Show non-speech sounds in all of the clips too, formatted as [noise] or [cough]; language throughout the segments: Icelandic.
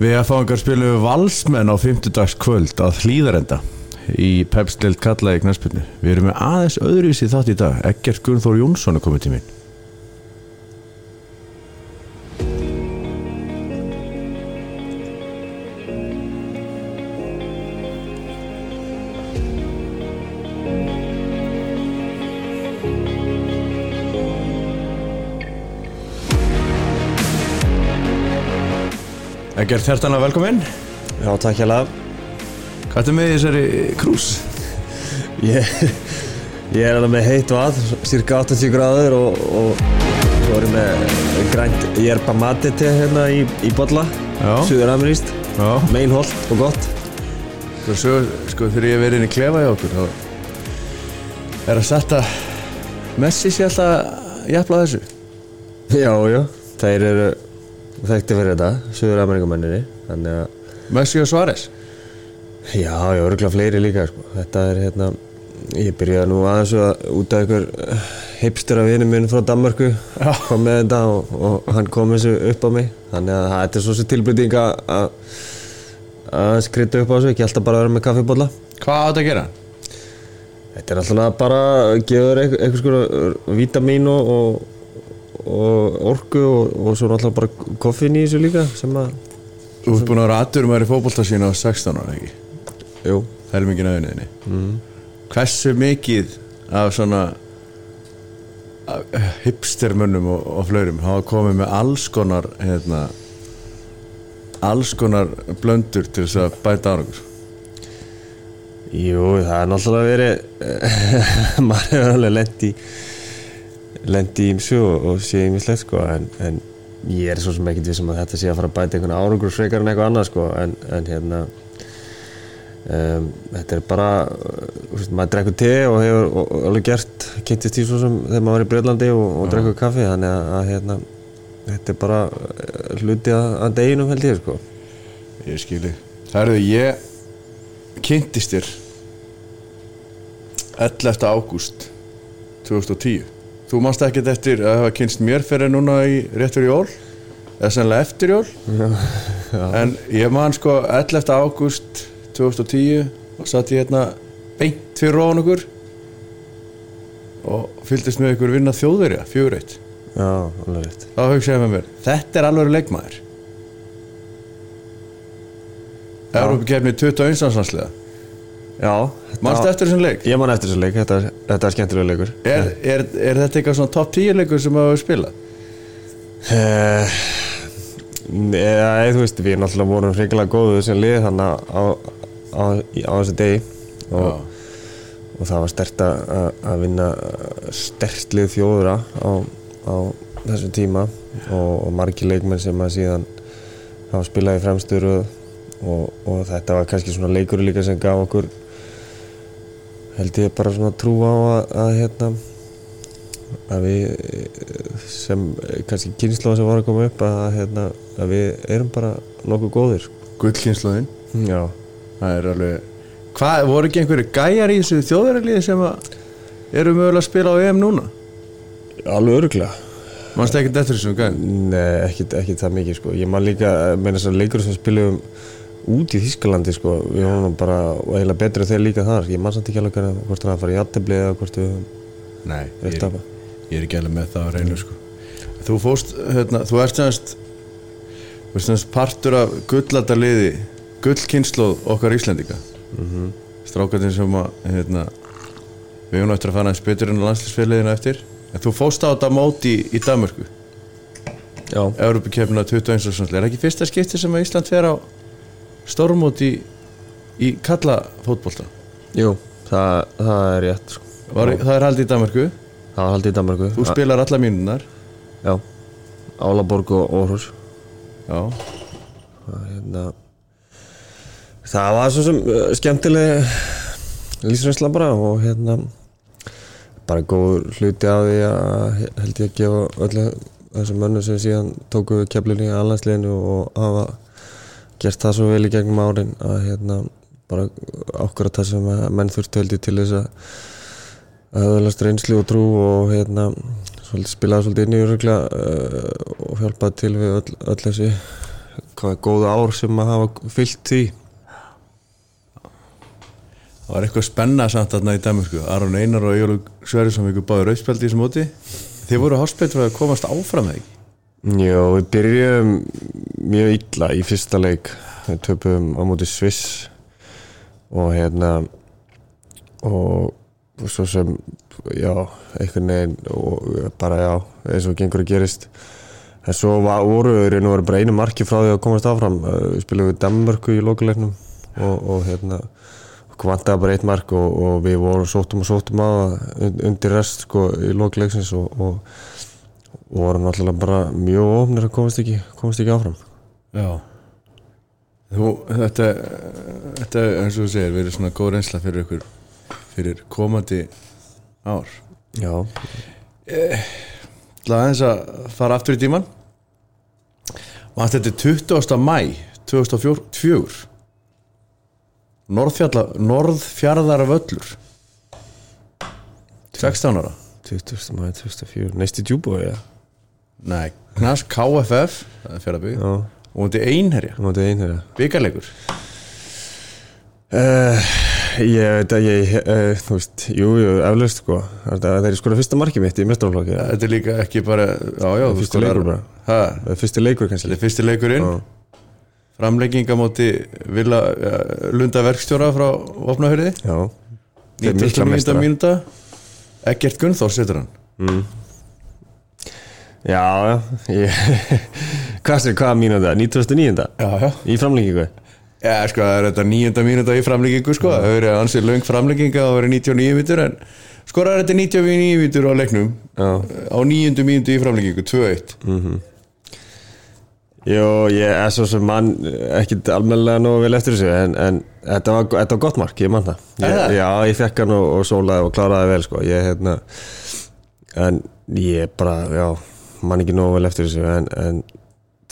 Við að fá einhver spilum við valsmenn á 50 dags kvöld að hlýðarenda í pepstild kallaði knæspilnu. Við erum með aðeins öðruvísi þátt í dag. Eggert Gunnþór Jónsson er komið til mín. Eggert, hærtanlega velkominn. Já, takk hjá lag Hvað er með í þessari krús? ég, ég er alveg með heitt vað, cirka 80 gráður og, og svo er ég með grænt yerba mate te hérna í, í bolla, Já. suður-ameríst, Já. meinholt og gott. Sko, svo, sko þegar ég verið inn í klefa hjá okkur þá er að setja Messi sé alltaf jafnla þessu. Já, já, þeir eru þekkti fyrir þetta, suður-ameríkumenninni, þannig að, Messi og Suárez. já, já, örgulega fleiri líka, sko. Þetta er hérna, ég byrjaði nú aðeins að út af einhver hipster af vinnu minn frá Danmarku kom með þetta og, og hann kom þessu upp á mig þannig að þetta er svo sem tilbyrting að að skrita upp á þessu ekki alltaf bara að vera með kaffibólla Hvað á þetta að gera? þetta er alltaf bara að gefa þér eitthvað sko vítamín og, og, orku og, og svo alltaf bara koffin í þessu líka sem að, Þú ert búin að vera aðdur með í fótbolta sína á 16 ára, ekki? jú, Helmingin af unniðinni. Mm. Hversu mikið af svona af hipstermönnum og, og flörum hafa komið með alls konar hérna, alls konar blöndur til þess að bæta árangur? jú, það er náttúrulega verið [laughs] maður hefur alveg lent í lent í ímsu og, og sé ímislegt sko en, en ég er svo sem ekkert vissum að þetta sé að fara að bæta einhvern árangur frekar en eitthvað annað sko en, en hérna um, þetta er bara uh, maður drekkur te og hefur og, og alveg gert kynntist í svo sem þegar maður var í Breitlandi og, drekkur kaffi þannig að, að hérna þetta er bara uh, hluti að, að deginum held ég sko Ég skilji. Það eru ég kynntist þér 11. ágúst 2010. Þú mást ekkert eftir að hafa kynst mér fyrir núna í rétt fyrir jól? Eða sennilega eftir jól. En ég man sko 11. ágúst 2010 og satt ég hérna beint fyrir róðan okkur og fylgdist með ykkur vinna þjóðverja, fjögur eitt. Já, alveg rétt. Þá hugsaði ég með mér, þetta er alveg leikmaður. Európa kefni 21. landsliða já, Manstu eftir þessum leik? ég man eftir þessu leik, þetta, þetta er skemmtilega leikur Er, er, er þetta eitthvað svona top 10 leikur sem hafa spilað? Eh, Nei, þú veist, við náttúrulega vorum hrigalega góðu sem lið þannig á, á, á þessu degi og, og það var stert að, vinna stert lið þjóðura á, á þessum tíma og, og margi leikmenn sem að síðan hafa spilað í fremstur og, og þetta var kannski svona leikur líka sem gaf okkur held ég bara svona trú á að, að hérna að við eh, sem eh, kannski kynnslóð sem var að koma upp að, hérna, að við erum bara nokkuð góðir. Gullkynnslóðin já, Það er alveg Hvað, voru ekki einhverju gæjar í þessu þjóðverðarliði sem að eru mögulega að spila á EM núna? alveg öruglega Manstu ekkert eftir þessum gæjum? Nei, ekkit það mikið sko. Ég man líka, með þessar leikur sem spilum út í Þískalandi sko. Við vorum bara eiginlega betri en þeir líka þar. Ég man samt ekki alveg hvernig- hvort það að fara í játtabli eða hvort við Nei, ég, ég er ekki alveg með það að reyna sko. Þú fóst, hérna, þú ert semst partur af gulladaliði Gullkynnslóð okkar Íslendinga. Mm -hmm. Strákarnir sem að hérna, Við erum eftir að fara eins betur en landslýsfélagiðina eftir. En þú fóst á þetta móti í, í Danmörku? Já, Európa-kefna 21. Er ekki fyrsta skipti sem að Ísland fer á stórmóti í, í kalla fótbolta? jú, það, það er rétt sko. Var, það er haldið í Danmörku? Það var haldið í Danmarku Þú spilar alla mínunar já, Álaborg og Óhrús Já, Það, hérna, það var svo sem uh, skemmtileg lífsreynsla bara og hérna bara góð hluti af því að held ég að gefa öllu þessum mönnum sem síðan tóku keflinni í alhansliðinu og hafa gert það svo vel í gegnum árin að hérna bara ákvörða það sem menn þurftu held ég til þess að öðlast reynslu og trú og hérna spilaði svolítið inn í öruglega uh, og hjálpaði til við öll, öll þessi hvað góða ár sem að hafa fyllt því. Það var eitthvað spenna samt þarna í Danmarku Aron Einar og Jólu Sverrisson ykkur báður rauðspjaldi í þessum móti. Þið voru háspelt fyrir að komast áfram eða Já, við byrjum mjög illa í fyrsta leik. Við töpum á móti Sviss og hérna og svo sem já, einhvern veginn og bara já, eins og gengur að gerist. En svo var, voru við og veru bara einu marki frá því að komast áfram. Við spilum við Danmarku í lokuleiknum og, og hérna vantaði bara eitt mark og, og við vorum sóttum og sóttum á undir rest sko í lokuleiksins og, og, og vorum náttúrulega bara mjög ofnir að komast ekki, komast ekki áfram. Já. Þú, þetta, þetta eins og þú segir, verið svona góð reynsla fyrir ykkur fyrir komandi ár. Já, Það aðeins að fara aftur í tíman og þetta er 20. mæ 2004 Norðfjalla Norðfjarðar völlur 16 ára 20. maður 2004 Næsti djúbói, já Nei, Knas KFF það er Já, og er einherja, byggarleikur uh, Ég veit að ég, uh, þú veist, jú, jú, eflaust sko. Það er sko fyrsta markið mitt í mestarflokki Þetta er líka ekki bara já, já, þú Fyrsti leikur bara. Fyrsti leikur kannski. Þetta er fyrsti leikurinn. Já. framlegging á móti Villa uh, Lunda verkstjóra frá 99. meistarar. mínúta. Eggert Gunnþór setur hann. Já, já ég, [laughs] Hvað sér, hvaða mínúta? 99. Já, já. Í framlengingu? Já, sko, það er þetta nýjönda mínúta í framleggingu sko, það verið ansið löng framlegginga og verið 99 mítur en skorar þetta 99 mítur á leiknum. Já. Á nýjöndu mínútu í framleggingu 2-1 Jó, ég er svo sem mann ekkit almennilega nógu vel eftir þessu en, en þetta, var, þetta var gott mark, ég mann það, Er ég, það? Já, ég fekk hann og, og sólaði og kláraði vel sko. ég, hérna, en ég bara, já, mann ekki nógu vel eftir þessu en, en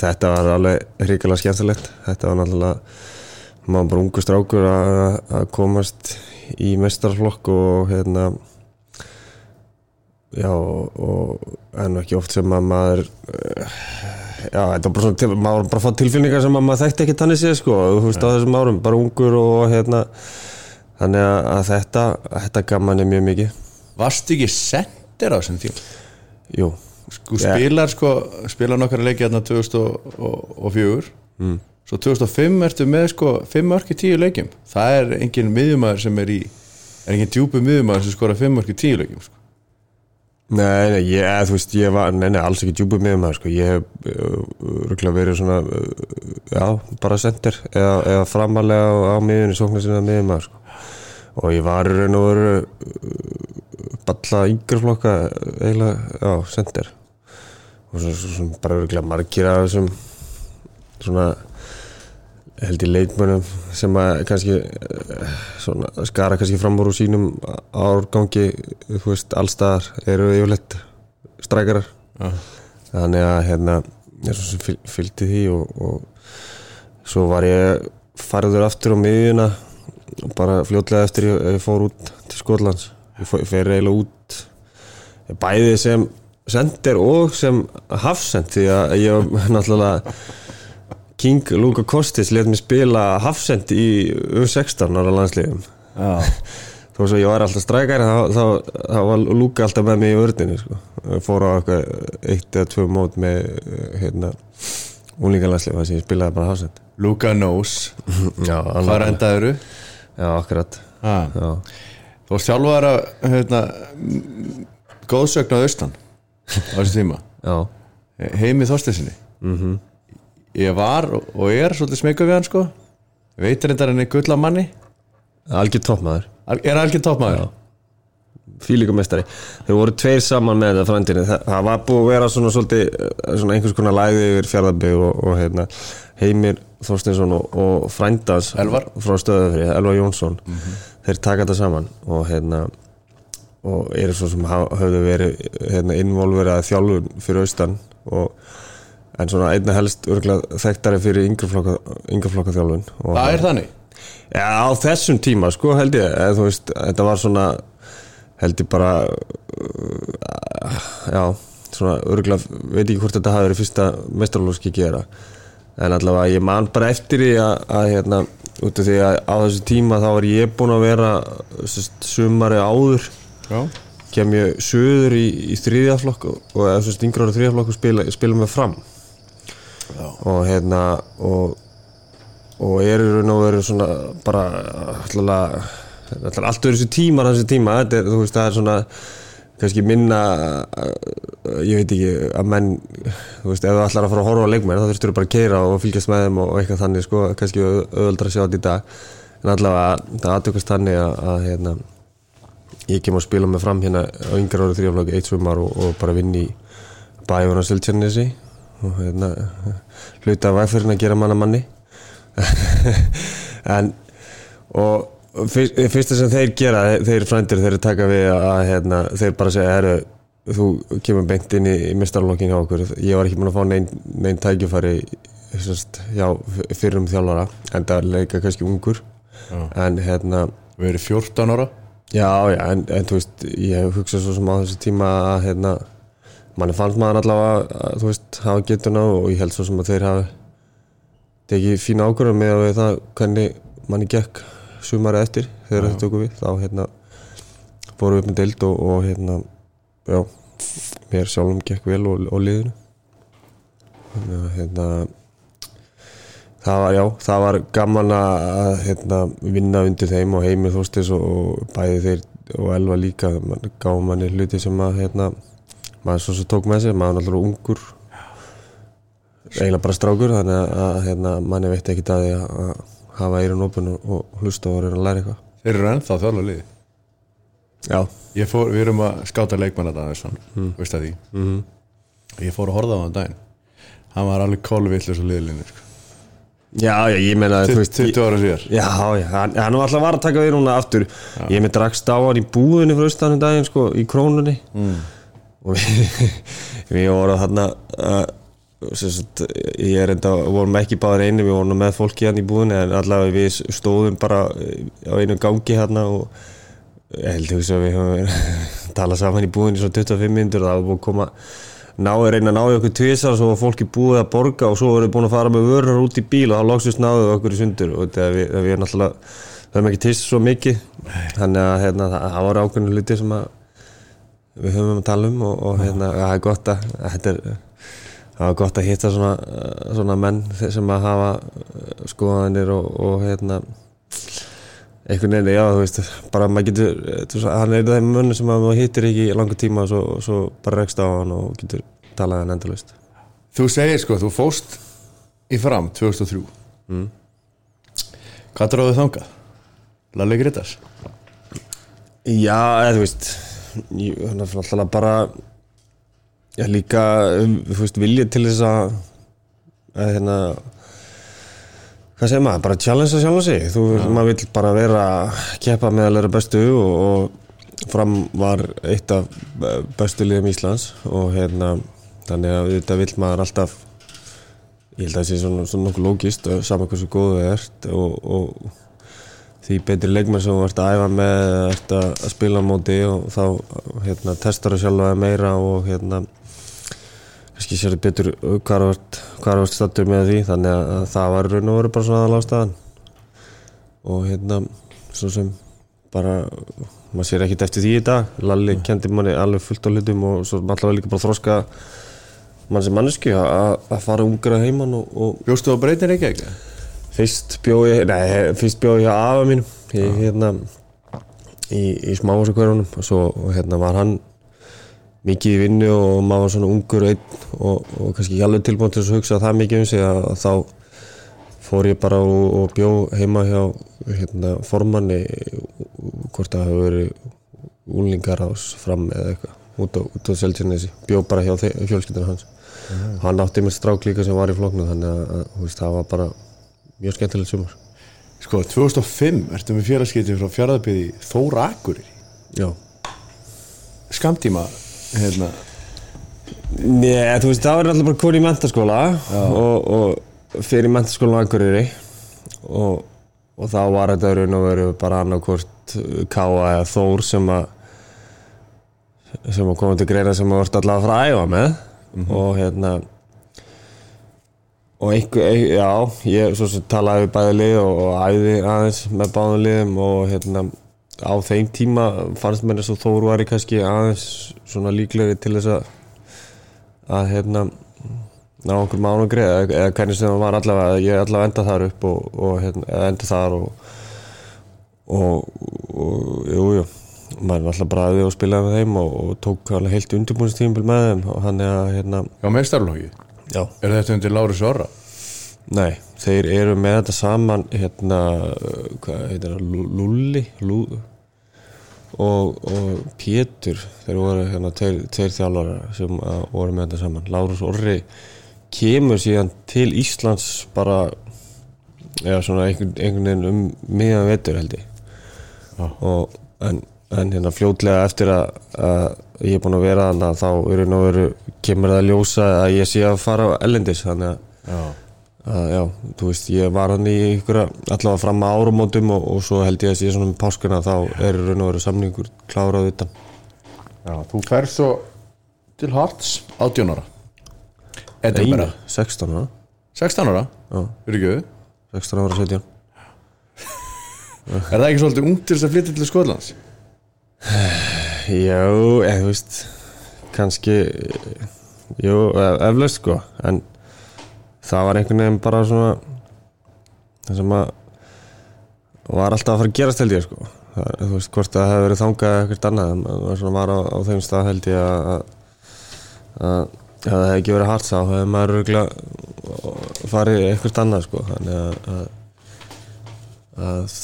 þetta var alveg hrikalega skemmtilegt. Þetta var náttúrulega maður bara ungu strákur að komast í mestarflokk og hérna já og, enn ekki oft sem að maður já, þetta var bara svona maður bara fá tilfinningar sem að maður þekkti ekki tannig séð sko, þú veist á þessum árum, bara ungur og hérna þannig að, að þetta, þetta gaf manni mjög mikið. Varstu ekki sendir á þessum tíma? jú, Sko Já. spilar sko, spilar nokkara leiki hérna 2004 Mm. svo 2005 ertu með sko 5 mörk í 10 leikjum það er engin miðjumæður sem er í er engin djúpu miðjumæður sem skora 5 mörk í 10 leikjum sko. Nei, nei, ég, þú veist, ég var, nei, nei, alls ekki djúpið með maður, sko, ég hef röglega verið svona, uh, já, bara sendir, eða, eða framalega á, á miðunni, sóknar sinna með maður, sko, og ég var raun og veru uh, balla yngreflokka, eiginlega, já, sendir, og svo, svo, svo bara röglega margir af þessum, svona, held ég leikmönum sem að kannski eh, svona, skara kannski fram úr úr sínum árgangi, þú veist, allstaðar eru yfirleitt strækarar Já. þannig að hérna ég svo sem fyl- fylgdi því og, og svo var ég farður aftur á miðjuna og bara fljótlega eftir ég, ég fór út til Skotlands ég, ég fer eiginlega út bæði sem sendir og sem hafsend því að ég var [laughs] náttúrulega King Luka Kostis let mér spila hafsend í U16 ára landsliðum Já. [laughs] þó svo ég var alltaf strækari þá, þá, þá var Luka alltaf með mig í vördinni sko. Fór á eitt eða tvö mót með hérna úlingalandslið þar sem ég spilaði bara hafsend Luka knows. [laughs] Já, hvað endaður Já, akkurat. Ah. Já, þú varst sjálfur að hérna, góðsögn á austan á þessum tíma. Heimi Þorsteinsinni mhm. Ég var og er svolítið smeyku við hann sko. Veitir þetta hann er gull af manni Algjör toppmaður. Al- er algjör toppmaður? Fílíkumestari Þeir voru tveir saman með þetta frændinni það, það var búið að vera svona svolítið eh, svona einhvers konar læði yfir fjárðabig og, og hérna, Heimir Þorstinsson og, og frændans Elvar. frá stöðufrið, Elvar Jónsson. Þeir taka þetta saman og hérna og eru svo sem haf- höfðu verið hérna, involverið að þjálfun fyrir austan og en svona einna helst þekktari fyrir yngreflokka, þjálfun og það er þannig? Já, á þessum tíma, sko, held ég eða, þú veist, þetta var svona held ég bara uh, já, svona örgulega veit ekki hvort þetta hafi verið fyrsta mestralóski gera en allavega ég man bara eftir því að, að hérna, út af því að á þessu tíma þá var ég búinn að vera sumari áður kem ég söður í, í þriðjaflokk og, eða svo stingur á þriðjaflokk og spila, spila mig fram. Já. og hérna og, og er í raun og veru svona bara alltaf, alltaf allt verið þessu tímar þessu tíma, þetta er, þú veist, það er svona kannski minna uh, ég veit ekki að menn þú veist, ef þú ætlar að fara að horfa á leikmenn þá þurftur bara að keira og fylgjast með þeim og eitthvað þannig sko, kannski auðvöldra sjá þetta í dag. En allavega það aðtökast þannig að, að hérna, ég kem að spila mig fram hérna á yngra árið þrjáflokki eitt svumar og, og bara vinn í bæjun á Siltjarnesi og hérna hluta vægferðin að gera manna manni. [laughs] En og fyrst, fyrsta sem þeir gera þeir frændir þeir taka við að hérna, þeir bara segja herru þú kemur beint inn í, í mistarlokkin hjá okkur. Ég var ekki búin að fá neinn nein tækifæri sérst, já, fyrir um þjálfara en það leika kannski ungur. Já. en hérna við erum 14 ára Já, já, en, en þú veist, ég hef hugsað svo sem á þessu tíma að hérna, manni fannst maður allavega að, þú veist, hafa getuna og ég held svo sem að þeir hafi tekið fína ákvörðum með að við það hvernig manni gekk sumari eftir þegar þetta tóku við, þá hérna fórum við upp með deild og, og hérna, já, mér sjálfum gekk vel og, og liðinu. Þannig að hérna, það var, já, það var gaman að hérna, vinna undir þeim og heimir þóstis og, og bæði þeir og Elva líka man, gáði manni hluti sem að hérna, maður svo sem tók með sér, maður er alltaf ungur. Eiginlega bara strákur þannig að, að hérna, manni veit ekki að því að, að hafa eirun opun og, hlusta og reyna að læra eitthvað. Þeir eru ennþá þjálfa liði Já, Ég fór, við erum að skáta leikmann þetta aðeins svona, Mm. veist að því. Mhm Ég fór að horfa á hann daginn. Hann var alveg kolvillus og liðlinni sko. Já, já, ég meina þú veist, ég, 20 ára síðar. Já, já, hann, hann var alltaf var að taka við núna aftur. Ég með drakst á hann í búðinni fyrir austanum daginn, sko, í krónunni. Mm. og við, [laughs] við vorum þarna uh, sem sagt, ég er enda, vorum ekki báðir einu við vorum með fólki hann í búðinni en allavega við stóðum bara á einu gangi hérna og ég held að við höfum verið að [laughs] tala saman í búðinni svo 25 minnur og það var búin að koma náðu reyna að náðu okkur tvisar svo var fólki búið að borga og svo voru við búin að fara með vörur út í bíl og þá loksist náðu okkur í sundur. Og þetta við, við erum náttúrulega við höfum ekki tist svo mikið. Þannig að hérna, það, það var ákveðinu hluti sem að við höfum að tala um og, og hérna, það er gott að þetta er það var gott að hitta svona, svona menn sem að hafa uh, skoðanir og, og hérna einhvern veginn, já þú veist bara maður getur, þú veist, hann er það mönnu sem að maður hittir ekki í langa tíma og svo, svo bara rekst á hann og getur talað hann endalust Þú segir sko, þú fóst í fram 2003 Mm. Hvað dráðu þangað? Lalli Grittas Já, eða þú veist hann er alltaf bara já líka um, þú veist, vilja til þess að að hérna hvað segir maður, bara challengea sjálf sig. Þú, maður vill bara vera keppa með að læra bestu og, og fram var eitt af eh, bestu liðum Íslands og hérna þannig að þetta vill maður alltaf ég held að það sé svona, svona nokkuð lógist saman hversu góðu það ert og, og því betri leikmenn sem þú ert að æfa með ert að spila móti og þá hérna, testar þú sjálfa þig meira og hérna kannski sér þið betur hvað þú ert stattur með því þannig að, að það var raun og veru bara svona aðalástaðan og hérna svo sem bara maður sér ekkert eftir því í dag. Lalli kendi manni alveg fullt á hlutum og svo allavega líka bara þroska mann sem manneski að, fara ungra heimann og, og Bjóstu á breytin ekki ekki? Fyrst bjóð ég, nei, fyrst bjóð ég afa mínum í, hérna, í, í smáhúsakverfunum og svo hérna, var hann mikið í vinnu og maður var svona ungur einn og, og kannski ekki alveg tilbúin til að hugsa það mikið um sig að, að þá fór ég bara og, og bjó heima hjá hérna, formanni hvort það hefur verið úlingar ás fram eða eitthvað út á, á Seltjarnesi, bjó bara hjá fjölskyldinu hans. Hann átti mér strák líka sem var í floknu þannig að, að veist, það var bara mjög skemmtilegt sumar. Sko, 2005 ertu með félagskipti frá fjárðarbyði Þóra Akureyri. Já. Skamtíma, hérna. Nei, þú veist, það var alltaf bara koni í mentaskóla og, og fyrir mentaskólan á Akureyri og, og þá var þetta raun og veru bara annarkort Káa eða Þór sem að sem að koma til greina sem að vart alltaf frá æfa með. Mm -hmm. og hérna og einhver, e, já, ég svo sem talaði við bæðið lið og æði aðeins með báðið liðum og hérna á þeim tíma fannst mér eins og Þór var í kannski aðeins svona líklegri til þess að að hérna ná okkur mánugri eða, eða hvernig sem það var allavega ég allavega enda þar upp og, og hérna, enda þar og og, og jú, jú maður var alltaf bræðið og spilaði með þeim og, og tók alveg heilt undirbúinstímpil með þeim og hann er að hérna Já, meistarlóki já. Er þetta undir Lárus Orra? nei, þeir eru með þetta saman hérna, hvað heitir það Lúlli Lú, og, og Pétur þeir voru hérna tveir, tveir þjálfara sem að, voru með þetta saman. Lárus Orri kemur síðan til Íslands bara eða svona einhvern, einhvern veginn um miðan vetur held ég. Og, en, en hérna fljótlega eftir að, að ég er búinn að vera þannig þá eru nú veru kemur það að ljósa að ég sé að fara á ellendis þannig að Já að, já, þú veist, ég var hann í ykkur allavega fram að árumótum og, og svo held ég að svona um páskuna þá er raun og veru samningur klárað utan Já, þú fer svo til Hearts 18 ára Einu, 16 ára 16 ára? Já. Fyrir ekki 16 ára 17 Er það ekki svolítið ungt til þess að flytja til Skotlands? Já, eða þú veist kannski jú, ef- eflaust sko en það var einhvern veginn bara svona það sem að var alltaf að fara að gerast held ég sko. Það, þú veist hvort það hefði verið þangað eitthvað annað en það var svona var á, á þeim stað held ég að að að það hefði ekki verið hart þá hefði maður örgulega farið eitthvað annað sko. Þannig að, að, að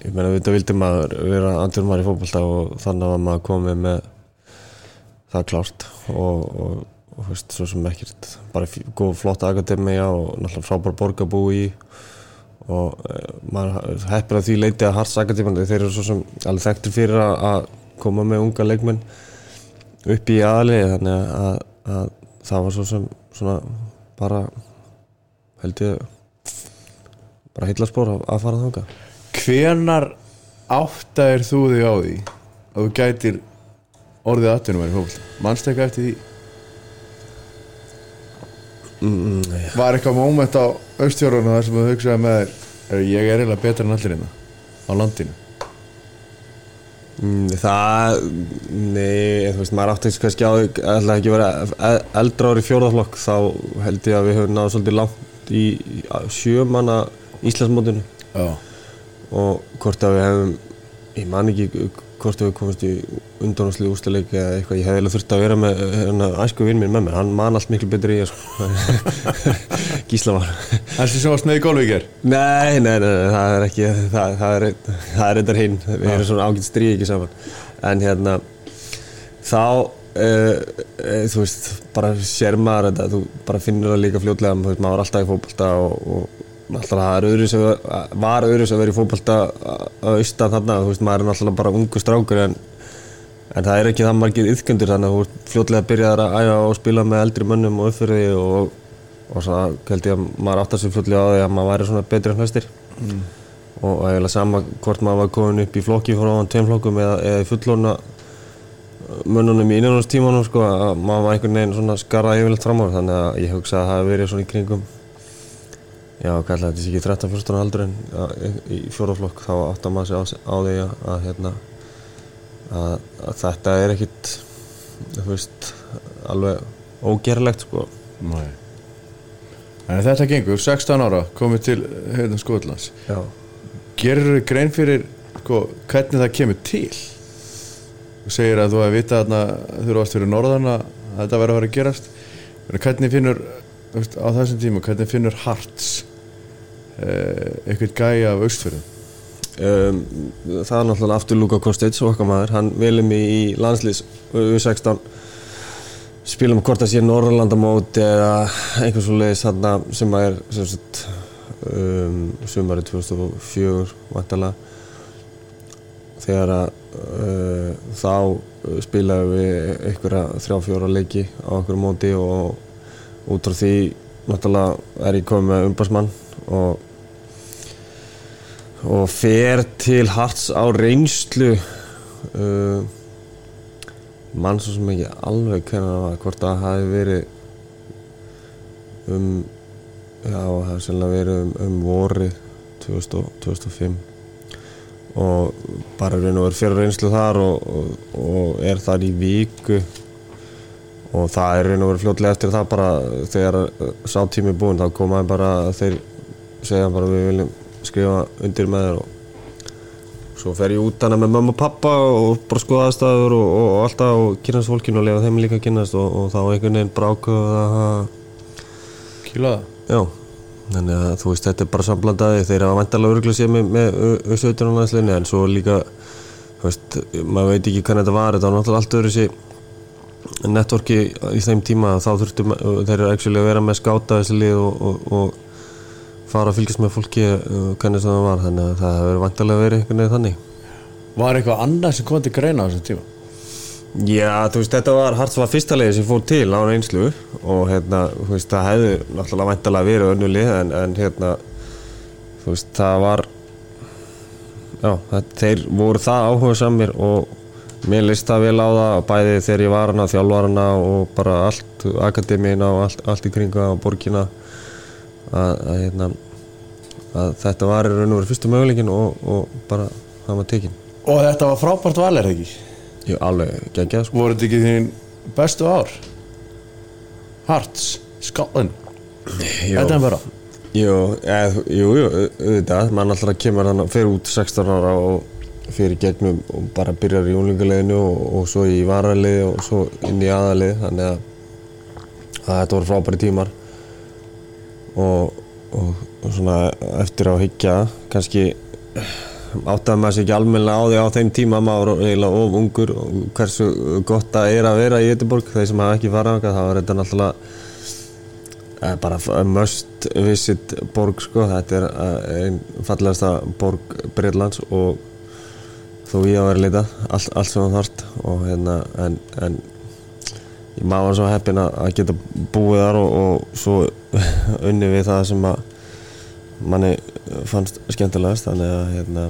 ég meina þetta vildi maður vera andur maður í fótbolta og þannig var maður komið með það klárt og, og, og veist, svo sem ekkert bara góð flott akademia og náttúrulega frábær borgarbú í. Og e, maður heppir að því leiti að Harts Akademia þeir eru svo sem alveg þekktir fyrir að, að koma með unga leikmenn upp í aðlið þannig að, að það var svo sem svona bara held ég bara heillaspor að, að fara þangað. Hvenar áttaðir þú þig á því að þú gætir orðið atvinnum í fólk Manstu eitthvað eftir því? Mm, Var eitthvað moment á austjórunum þar sem þú hugsaði með "Er Ég er eiginlega betur en allir hérna á landinu Mm, Það, nei, þú veist, maður átti kannski á ætla ekki vera e- eldra ári fjórðaflokk þá held ég að við höfum náðu svolítið langt í sjömanna Íslandsmótinu. Já. Og hvort að við hefum, ég man ekki hvort við komumst í undanúsli úrstaleik eða eitthvað, ég hefði eiginlega þurft að vera með hérna, æsku vinn minn með mér, hann man allt miklu betur í ég sko. [laughs] Gísla var Þessi sem varst með í golfi í ger Nei, nei, nei, það er ekki það, það er, er reyndar hinn. Við erum svona ágætt stríð ekki saman. En hérna þá uh, þú veist bara sér maður þetta, þú bara finnur það líka fljótlega, maður var alltaf í fótbolta og, og alltaf það er var öðru sem verið í fótbolta að austan þarna, þú veist, maður er alltaf bara ungu strákur en, en það er ekki það margir yðgöndur þannig að þú ert fljótlega byrjaðar að æfa og spila með eldri mönnum og uppfyrir því og og svo held ég að maður áttar sér fljótlega á því að maður væri svona betri en flestir mm. og eiginlega sama hvort maður var komin upp í flokki frá tveim flokkum eða, eða í fullorna mönnunum í innanúrstímanum sko, að maður var einhvern veginn svona skarað yfirleitt fram á þannig að ég hugsa að það hefði verið svona í kringum já, ætla þetta sé ekki 13-14 aldur en í fjóraflokk þá áttar maður sér á, því að, hérna, að, að þetta er ekkit veist alveg ógerlegt sko. Nei. En þetta gengur, 16 ára komið til hérna Skotlands. Já. Gerir þau grein fyrir sko, hvernig það kemur til? Þú segir að þú hefði vitað þarna þú eru ást fyrir norðan að þetta verður að vera að gerast. Hvernig finnur á þessum tíma, hvernig finnur Harts eitthvað gæja af austfjörðum? Um, það er náttúrulega aftur Luka Kostic okkar maður, hann velum í landslýs U16 spilum hvort að sé Norrlandamót eða einhvers svo leiðis sem að er sem sagt, um, sumari 2004 vantalega þegar að uh, þá spilaðum við einhverja þrjá-fjóra leiki á einhverju móti og út frá því náttúrulega er ég komið með umbásmann og og fer til Harts á reynslu uh, mann svo sem ekki alveg hvernig það var hvort það hafi verið um já, það hefur sérlega verið um, um vorið 2000, og- 2005 og bara raun og verið fyrir reynslu þar og, og, og er þar í viku og það er raun og verið fljótlega eftir það bara þegar uh, sá tími er búinn þá komaði bara þeir segja bara við viljum skrifa undir með þér og svo fer ég út hana með mamma og pappa og bara skoða aðstæður og, og, og alltaf og kynast fólkinu og lefa þeim líka að kynast og, og þá einhvern veginn brákuð að Kýla það? Já, þannig að þú veist þetta er bara samblandaði þeir hafa vantarlega örgulega sér með, með U17 en svo líka þú veist, maður veit ekki hvernig þetta var þetta var náttúrulega allt öðru sér networki í þeim tíma þá þurftu ma- þeir eru að vera með skáta þessi lið og, og, og fara að fylgjast með fólki uh, hvernig það var þannig að það hefur vantarlega verið einhvern veginn þannig Var eitthvað annað sem kom til greina á þessum tíma? Já, þú veist, þetta var Harts var fyrsta leiði sem fór til á reynslu og hérna, þú veist, það hefði náttúrulega væntalega verið önnu lið en, en hérna, þú veist, það var já, það, þeir voru það áhuga samir og mér leist það vel á það bæði þegar ég var hana, þjálfarana og bara allt, akademíina og allt, allt í kringa á borgina að, að hérna að þetta var í raun og verið fyrstu möguleikin og, og bara það var tekin Og þetta var frábært val er það ekki? Jú, alveg geggjað sko. Voru þetta ekki þín bestu ár? Hearts, Scotland. Þetta er bara. Jú, eð, jú, jú, au- auðvitað, mann alltaf kemur hann fyrir út 16 ára og fyrir gegnum og bara byrjar í úlingarleginu og, og svo í varaliði og svo inn í aðalið. Þannig að, að þetta voru frábæri tímar og, og, og svona eftir á higgja kannski áttaði maður sér ekki almennilega á því á þeim tíma maður var eiginlega of ungur og hversu gott það er að vera í Göteborg. Þeir sem hafa ekki farað þá var þetta náttúrulega Eh, bara must visit borg sko, þetta er eh, einn fallegasta borg Breitlands og þó ég að vera leita allt, allt sem það þarft og hérna en, en ég maður var svo heppin að, geta búið þar og, og svo [laughs] unni við það sem að manni fannst skemmtilegast. Þannig að hérna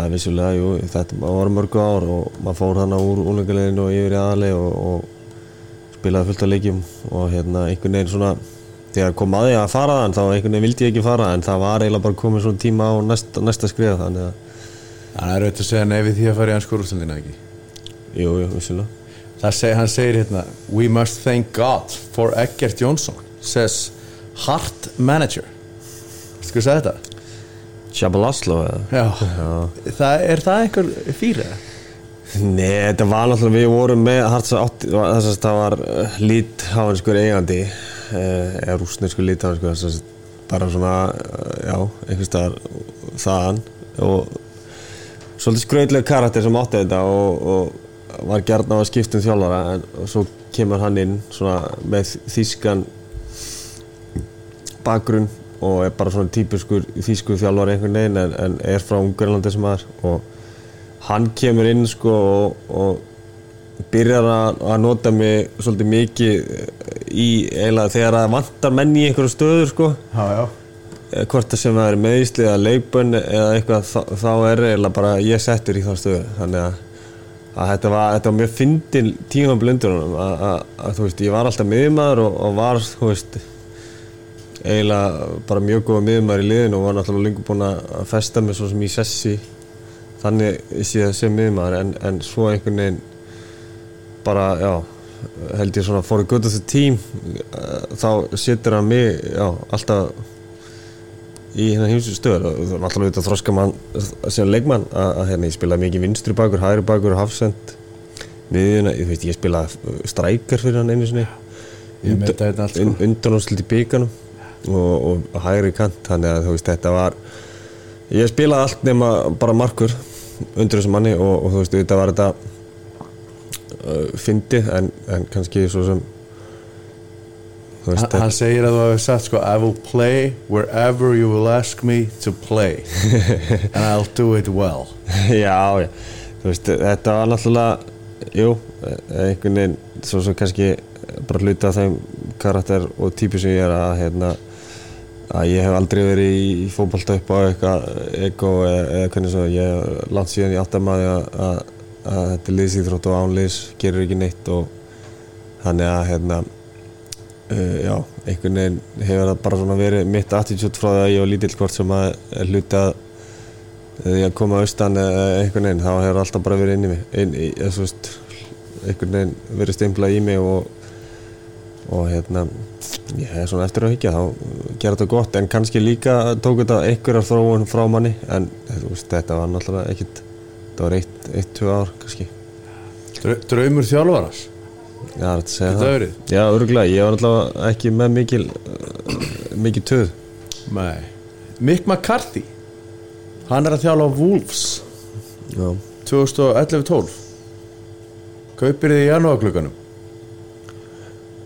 að vissulega, jú, þetta var mörgu ár og maður fór þannig úr úlenguleginu og yfir í aðali og, og spilaði fullt af leikjum og hérna einhvern veginn svona þegar kom að því að fara þann þá einhvern veginn vildi ég ekki fara en það var eiginlega bara komið svona tíma á næsta, næsta skriða þannig að Þannig er auðvitað að segja nei við því að fara í hans skórúslandina ekki? Jú, jú, vissulega. Það seg, hann segir hérna We must thank God for Eggert Jónsson says heart manager Sko að segja þetta? Shabalaslo eða? Já, Það, Er það einhver fyrir það? Nei, þetta var náttúrulega, við vorum með Hartsa átti, þess að það var uh, lítháinskur eigandi uh, eða rúsneskur lítháinskur þess að bara svona, uh, já, einhvers staðar þaðan og svolítið skrautlega karakter sem átti þetta og, og var gert á að skipta um þjálfara en svo kemur hann inn svona með þýskan bakgrunn og er bara svona típiskur þýskur þjálfari einhvern veginn en, en er frá Ungarlandi sem er og hann kemur inn sko og, og byrjar að, nota mig svolítið mikið í eiginlega þegar það vantar menn í einhverju stöður sko. Já, já. Eh, hvort það sem það er meðisli eða leikbönn eða eitthvað þá, þá er eiginlega bara ég settur í þá stöðu. Þannig að, að þetta, var, þetta var mjög fyndin tíma blundunum að, þú veist ég var alltaf miðmaður og, og var þú veist eiginlega bara mjög góða miðmaður í liðinu og var náttúrulega lengur búinn að festa mig svo sem í sessi þannig sé það sem miðmaður en, en svo einhvern veginn bara já held ég svona for a good of the team þá setur hann mig já, alltaf í hérna hýmsu stöður og það var alltaf auðvitað þroska mann sem leikmann að, að hérna ég spilaði mikið vinstri bakur, hægri bakur, hafsend miðjuna, ég veit ég spilaði strækar fyrir hann einu sinni. Sko. undan og slilt í bygganum og, hægri kant þannig að þú veist þetta var ég spilaði allt nema bara markur undir þessum manni. Og, og þú veist þetta var þetta uh, fyndið en, en kannski svo sem veist Hann, hann segir að þú hefur sagt sko I will play wherever you will ask me to play. [laughs] And I'll do it well. Já, já, þú veist, þetta var náttúrulega, jú, einhvern veginn, svo sem kannski bara hluta þeim karakter og típu sem ég er að, hérna, að ég hef aldrei verið í fótbolta upp á eitthvað eða, eða hvernig svo, ég hef langt síðan ég átt að maður að, að, að þetta er liðsýþrótt og ánliðs, gerir ekki neitt og þannig að, hérna, uh, já, einhvern veginn hefur það bara svona verið mitt attitút frá því að ég var lítill hvort sem að hluti að því að koma austan eða einhvern veginn þá hefur alltaf bara verið inn í mig inn, í, svo veist, einhvern veginn verið stimplað í mig og, og hérna ég hef svona eftir að higgja þá gera þetta gott en kannski líka tók þetta einhverjar þróun frá manni en þú veist, þetta var náttúrulega ekkit þetta var eitt, eitt, tvö ár kannski. Drau- Draumur þjálfaras Já, það er að segja Þetta það? verið? Já, örgulega, ég var alltaf ekki með mikil mikil töð. Nei. Mick McCarthy Hann er að þjálfa Wolves. Já, 2011-12 Kaupir þið í janúarklukkanum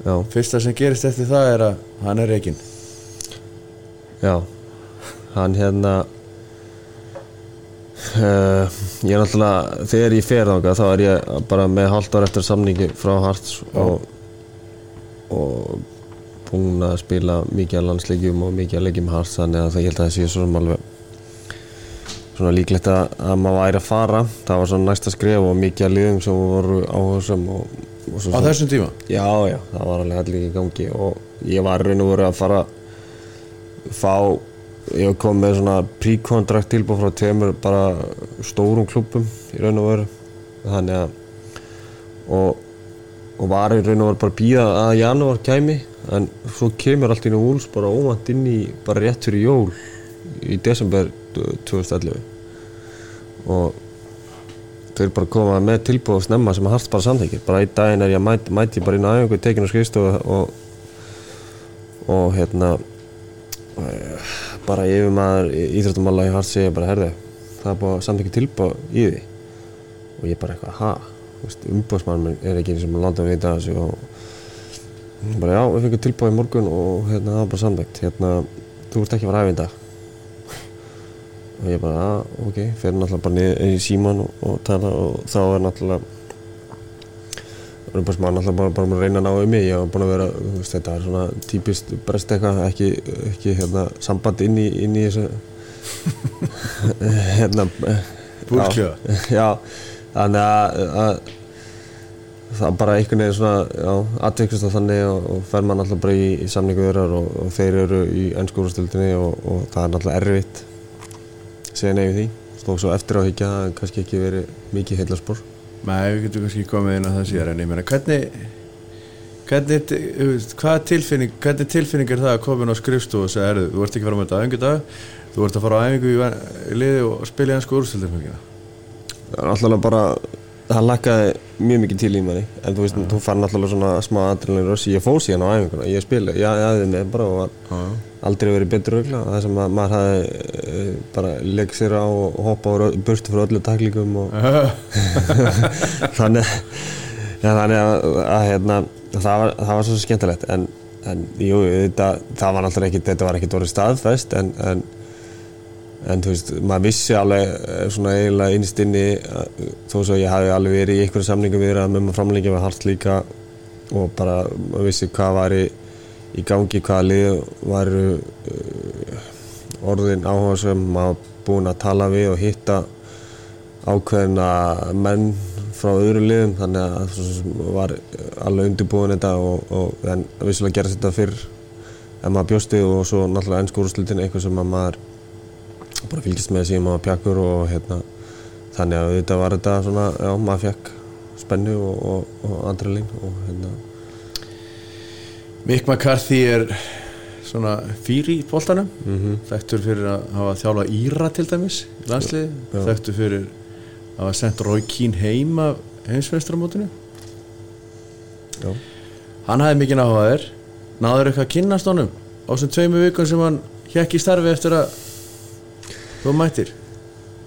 já, Fyrsta sem gerist eftir það er að hann er reikinn já. Hann hérna uh, Ég er náttúrulega þegar ég fer þá er ég bara með halvt ár eftir samningi frá Harts og, og búinn að spila mikið að landsleikjum og mikið að leikjum Harts þannig að það ég held að það sé svona alveg svona líklegt að, að maður væri að fara. Það var svona næsta skref og mikið að liðum sem voru áhersum og, og svo Á þessum tíma? Já, já, það var alveg allir í gangi og ég var raun og voru að fara fá ég kom með svona pre-contract tilbúð frá tveimur bara stórum klubbum í raun og veru. Þannig að og, og var í raun og veru bara býða að janúar kæmi en svo kemur allt í nú úls bara óvænt inn í bara rétt fyrir jól í desember 2011 og þau bara koma með tilbúð og snemma sem að harst bara samþykir bara einn daginn er ég að mæti, mæti bara inn á æfingu tekinu skrifstofu og, og hérna eh, bara yfir maður íþróttumála í harst segja bara herðu það er búið að samþykja tilbúð í því. Og ég bara eitthvað ha? Umbúðsmann er ekki eins og maður láta að vita þessu og bara já, við fengum tilbúð í morgun og hérna það var bara samþykt hérna, þú ert ekki að fara að æfa í dag. Og ég bara, að, ok, fer náttúrulega bara niður í síman og, og tala og þá er náttúrulega umbúrsmann náttúrulega bara, bara að reyna að ná um mig. Ég var búin að vera, veist, þetta er svona típist brest eitthvað, ekki, ekki hérna, samband inn í, inn í þessu. [laughs] Hérna Búrkljóða. já, þannig að, að það bara einhvern veginn svona, aðveikast það þannig og, og fer maður náttúrulega bara í, í samningu öðrar og, og þeir eru í ennskúrastildinni og, og það er náttúrulega erfitt segja við því. Og svo eftir á higgja það hefur kannski ekki verið mikið heilarspor Nei, við getum kannski komið inn á það síðar en ég meina, hvernig hvernig, hvað tilfinning hvernig tilfinning er það að koma inn á skrifstofu og segja, erðu, þú ert ekki fara með þetta æfingu dag þú ert að fara á æfingu í, liði og spila í hansku úrstöldum það er náttúrulega bara það lakkaði mjög mikið til í manni. En þú veist, þú fann náttúrulega svona smá adrenalin rössi, ég fór síðan á æfinguna, ég spila ég aðeins með bara og var aldrei verið betur augla, það sem að maður hafði e, bara legg sér á og hoppa á burstu fyrir öllu taklingum og [laughs] þannig ja, þannig að, að hérna, það, var, það var svo skemmtilegt. En, en jú, þetta, það var náttúrulega ekki þetta var ekki orðið staðfest en, en en þú veist, maður vissi alveg eh, svona eiginlega innst inni að, þó svo ég hafi alveg verið í einhverju samlingum við að með maður framlengja með hart líka. Og bara maður vissi hvað var í, í gangi, hvaða lið var uh, orðin áhuga sem maður búin að tala við og hitta ákveðina menn frá öðru liðum. Þannig að það var alveg undirbúin þetta og, og en vissulega gerðist þetta fyrr en maður bjósti og svo náttúrulega ennskúruslutin eitthvað sem maður bara fylgist með síðan maður pjakkur og hérna þannig að þetta var þetta svona, já, maður fekk spennu og, og, og adrenalín og hérna Mick McCarthy er svona fýri í bóltanum mm -hmm. þekktur fyrir að hafa þjálfa Íra til dæmis Já. þekktur fyrir að hafa sendt Roy Keane heim af heimsveistramótinu já, hann hafði mikið áhugaðir náður eitthvað að kynnast honum á þessum tveimu vikum sem hann hjekk í starfi eftir að þú mættir?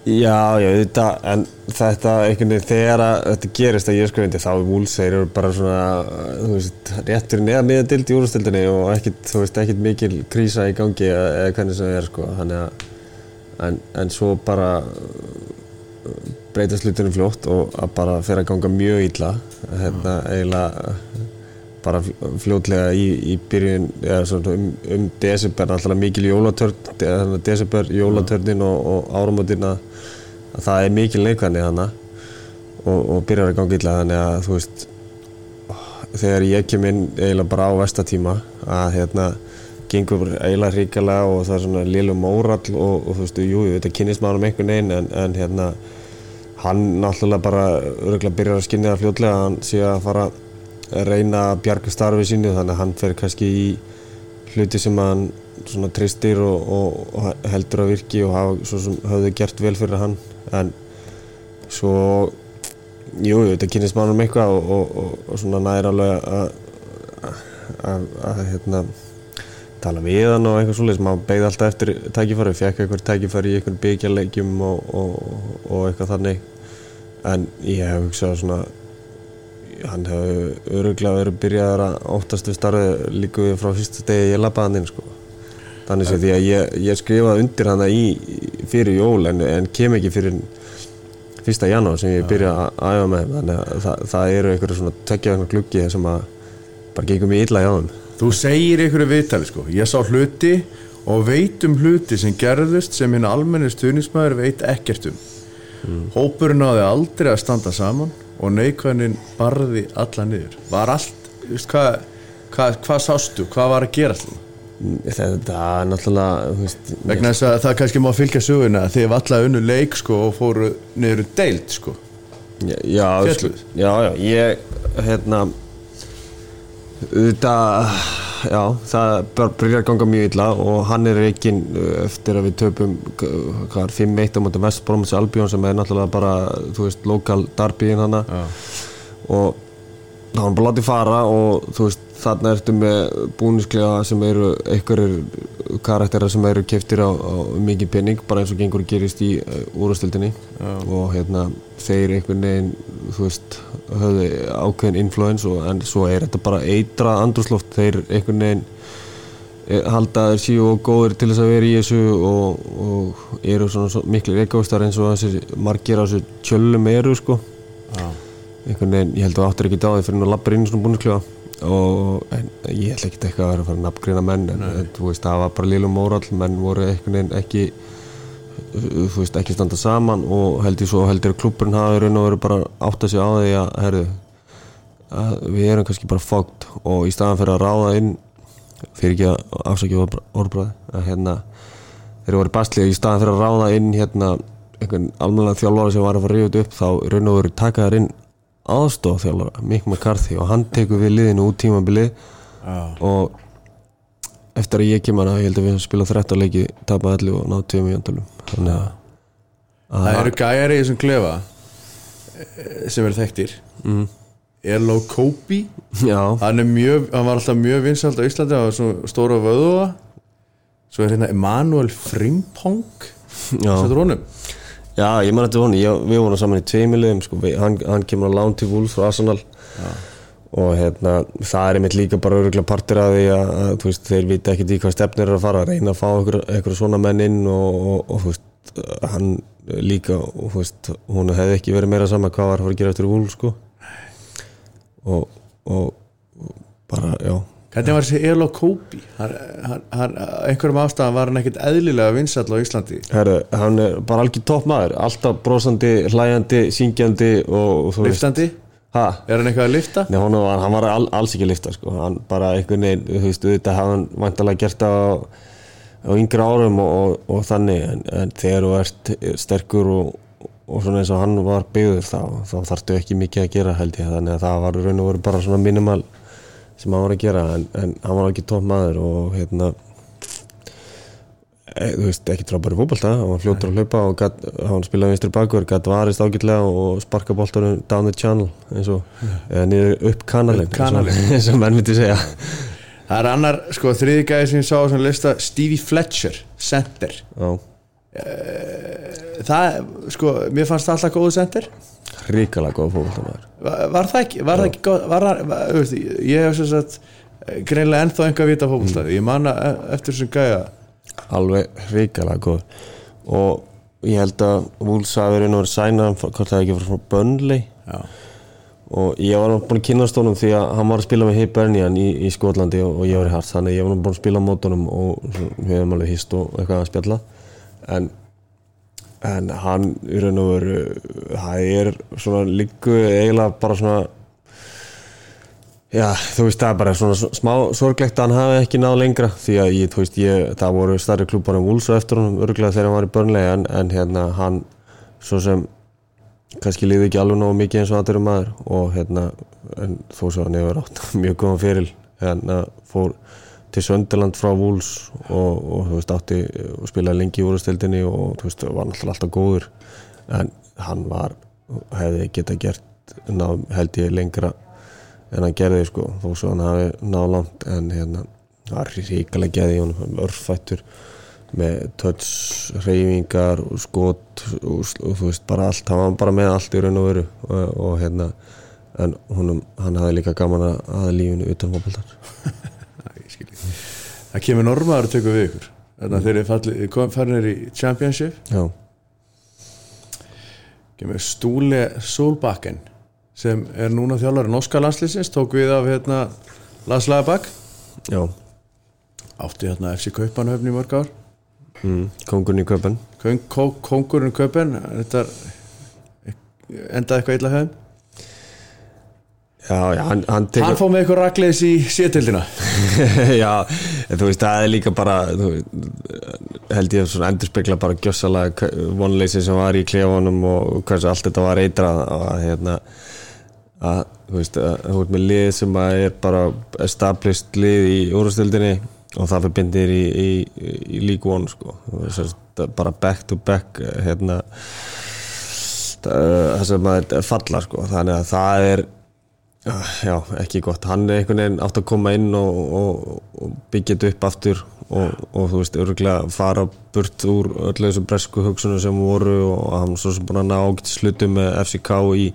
Já, já, þetta en þetta einhvern veginn þegar að þetta gerist að ég sko hindi þá er eru bara svona, þú veist, réttur neða miðadild í úrstildinni og ekkit, þú veist, ekkit mikil krísa í gangi eða hvernig sem það er sko, þannig að en, en svo bara breytast hlutunum fljótt og að bara fyrir að ganga mjög illa hérna eiginlega bara fl- fljótlega í, í byrjun um, um desember alltaf mikil jólatörn desember jólatörnin og, og að það er mikil neikvæðni þannig og, og byrjar að ganga illa þannig að þú veist þegar ég kem inn eiginlega bara á vestatíma að hérna gengur eiginlega hrikalega og það er svona lélum órall og, og þú veist, jú, þetta kynist maður um einhvern veginn en, en hérna hann náttúrulega bara örgulega byrjar að skynja það fljótlega að hann sé að fara að reyna að bjarga starfið sínu þannig að hann fer kannski í hluti sem hann svona tristir og, og, og heldur að virki og hafa, svo sem höfðu gert vel fyrir hann. En svo jú, þetta kynist maður um eitthvað og, og, svona næra alveg að að, hérna tala við hann og eitthvað svolítið sem maður beigði alltaf eftir tækifæri, fekk eitthvað tækifæri í eitthvað byggjarleikjum og, og eitthvað þannig. En ég hef hugsað svona hann hefur öruglega verið byrjaðar að óttast við starfið líka við frá fyrsta stegi ég lappaði hann inn sko. Þannig sem því að ég, ég skrifaði undir hann í fyrir jól en, en kem ekki fyrir fyrsta janúar sem ég byrjaði að æfa með. Þannig að það, það eru einhverju svona tökja gluggi sem að bara gengum í illa í áðum Þú segir ykkur viðtali sko. Ég sá hluti og veit um hluti sem gerðust sem hinn almenni stuðnismæður veit ekkert um. Mm. Hópurinn náði aldrei að standa saman og neikvæðin barði alla niður. Var allt, veist, hvað hva, hva sástu, hvað var að gera alltaf? Þetta? Er náttúrulega veist, Vegna þess að það kannski má fylgja söguna var alltaf unnu leik sko og fóru niður um deilt sko. Já, já, já, já ég hérna Þetta, já, það byrjar að ganga mjög illa og hann er reygin eftir að við töpum hvað er 5-1 á móti Vestbróms Albjörn sem er náttúrulega bara, þú veist, lokal darbiðin hann og þá hann bara látið fara og þú veist, þarna ertu með búnisklega sem eru einhverjir karakterar sem eru keftir á, á mikið penning, bara eins og gengur gerist í úrastildinni og hérna þeir einhvern veginn, þú veist höfðu ákveðin influens og en svo er þetta bara eitrað andrúsloft þeir einhvern veginn halda þeir síu og góðir til þess að vera í þessu og, og eru svona svo miklu reykjávistar eins og þessir margir á þessu tjöllum eru sko. Já. einhvern veginn, ég held að áttur ekki dáði fyrir að labba inn svona búinsklega og en, ég held ekki eitthvað að vera að fara að nafngreina menn en, en þú veist það var bara liðlum mórall menn voru einhvern veginn ekki þú veist ekki standa saman og heldur svo heldur klubburinn hafi raun og veru bara átt að segja á því að, herru, að við erum kannski bara fókt og í staðan fyrir að ráða inn fyrir ekki að afsækja orðbræði að hérna þeir eru bastlið í staðan fyrir að ráða inn hérna einhvern almenna þjálfara sem var að fara ríða upp þá raun og veru taka þær inn aðstof þjálfara, Mick McCarthy og hann tekur við liðinu út tímabili ah. og eftir að ég kemur að ég held að við spila 13 leiki tapa 11 og ná 2 mjöndalum þannig að það eru gæjar í þessum klefa eh, sem eru þekktir. Mm. Elo Kobi hann, mjög, hann var alltaf mjög vinsalt á Íslandi hann var stóra vöðuða svo er hérna Emanuel Frimpong. Sættur honum? Já, ég man þetta honum, við vorum saman í tveimilegum sko. hann, hann kemur á Lán til Wolf frá Arsenal Já og hérna, það er einmitt líka bara öruglega partur af því að, að veist, þeir vita ekkert í hvað stefnir er að fara að reyna að fá einhverja svona menn inn og, og, og veist, hann líka og veist, hún hefði ekki verið meira sama hvað var að fara að gera eftir vúl sko. og, og bara, já Hvernig var þessi Elo Kobi? einhverjum ástæðan var hann ekkert eðlilega vinsall á Íslandi Herru, hann er bara algjör topp maður alltaf brosandi, hlæjandi, syngjandi og Liftandi? Ha? Er hann eitthvað að lifta? Nei, hann var, hann var all, alls ekki að lifta sko. hann bara einhvern veginn, þú veist, þetta hafði hann vantalega gert á, á yngra árum og, og, og þannig en, en þegar þú ert sterkur og, og svona eins og hann var byggður þá, þá þarftu ekki mikið að gera held ég þannig að það var raun og veru bara svona minimal sem hann var að gera en, en hann var ekki tótt maður og hérna Eh, þú veist, ekki í fólkbalta hann var fljótur að hlaupa og gat, hann spilaði vinstur bakur, gæti varist ágætlega og sparka bóltanum down the channel eins og, eða niður upp kanalinn [laughs] eins og menn myndi segja. Það er annar, sko, þriði gæði sem ég sá svona lista, Stevie Fletcher center. Já. Eh, það, sko, mér fannst það alltaf góðu center Ríkala góð fólkbalta var, var það ekki, var það ekki góð var, var, ég hef svo sagt eh, greinlega ennþá enga vita mm. ég manna eftir þessum gæða alveg hrikalega góð. Og ég held að verið náttúrulega sænað hvort það ekki var frá Burnley. Já. og ég var búin að kynast honum því að hann var að spila með Hibernian í, í Skotlandi og, og ég var í hart þannig ég var búin að spila mótunum og við hefum alveg hýst og eitthvað að spjalla. En, en hann í raun og veru það er svona líku eiginlega bara svona Já, þú veist, það er bara svona smá sorglegt að hann hafi ekki náð lengra. Því að ég, þú veist, ég, það voru starri klúbar en Wolves á eftir honum, örgulega þegar hann var í börnlega en, en hérna, hann svo sem kannski liði ekki alveg nógu mikið eins og aðeirum maður. Og hérna, en þó svo hann hefur átt [laughs] mjög góðan fyrir hérna, fór til Sönderland frá Wolves og, og þú veist, átti og spilaði lengi í úrstildinni og þú veist, var náttúrulega alltaf góður. En hann var, hefði geta gert ná, held ég lengra en hann gerði sko, þó svo hann hafi náð langt. En hérna það var ríkalega geði honum, örfættur með touch, reyfingar og skot og, og þú veist bara allt, hann var bara með allt í raun og veru og, og hérna en honum, hann hafði líka gaman að, lífinu utan [laughs] fókbaltar Æ, ég skil ekki. Það kemur normaður að tökja við ykkur. Þannig að þeir eru farinir í Championship. Já, kemur Stúle Solbakken sem er núna þjálfari norska landslýsins tók við af hérna já. Átti hérna FC Kaupanhöfn í mörg ár. Mm, kongurinn í köpen Kong, kong, kongurinn Kaupan þetta endaði eitthvað illa hefðum já, já, hann, hann tekur hann fóð með eitthvað ragleis í sétildina [laughs] já, þú veist, það er líka bara þú, held ég svona endurspegla bara gjössalega vonleysi sem var í klefunum og hversu allt þetta var eitrað að hérna að þú veist, að þú veist með lið sem að er bara established lið í úrstildinni og það fyrir bindir í, í, í League One sko, veist, bara back to back hérna það sem að falla sko, þannig að það er Já, ekki gott. Hann er einhvern veginn átt að koma inn og, og, og byggja þetta upp aftur og, og þú veist, örgulega fara burt úr öllu þessu bresku hugsunum sem voru og hann svo sem búin að ná ágætt slutum með FCK í,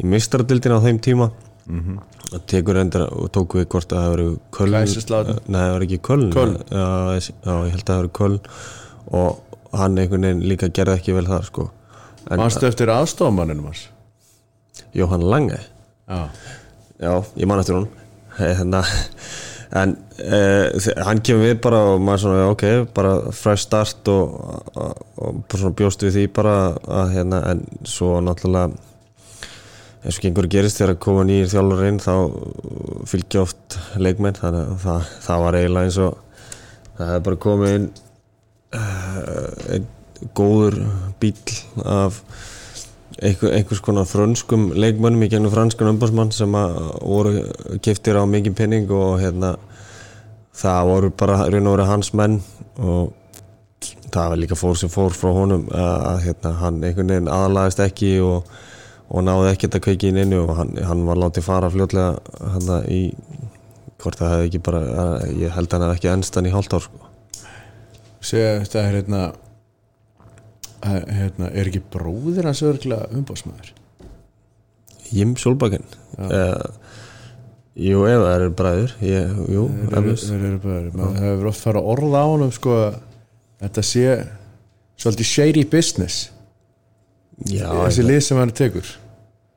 í mistradildina á þeim tíma mm -hmm. og tekur endur og tók við hvort að það hefur Köln. Nei, það var ekki Köln. Já, ég- held að það hefur Köln og hann einhvern veginn líka gerði ekki vel þar sko mannstu eftir aðstofamanninu hans Jóhann Lange já, Já, ég man eftir hún hérna, en uh, hann kemur við bara og maður svona, ok, bara fresh start og, og, og svona bjóst við því bara að hérna, en svo náttúrulega eins og gengur gerist þegar að koma nýjir þjálfur inn þá fylgja oft leikmenn þannig að það, það var eiginlega eins og það hefði bara komið inn uh, einn góður bíl af einhvers konar frönskum leikmönnum í gegnum franskan umbásmann sem að voru giftir á mikið penning og hérna það voru bara raun og verið hans menn og það var líka fór sem fór frá honum að, að hérna, hann einhvern veginn aðalaðist ekki og, og náði ekkert að kveiki inn innu og hann, hann var látið fara fljótlega hann í hvort það hefði ekki bara, að, ég held að hann hefði ekki ennst hann í hálft ár sko. segja þetta er hérna að- hérna, er ekki bróðir hans örgla umbásmaður Jim Solbakken. Uh, Jú, ef það eru bræður ég, Jú, eflaust. þeir eru bara, maður hefur oft fara að orða á honum sko þetta sé svolítið shady business. Já, þessi lið sem hann tekur.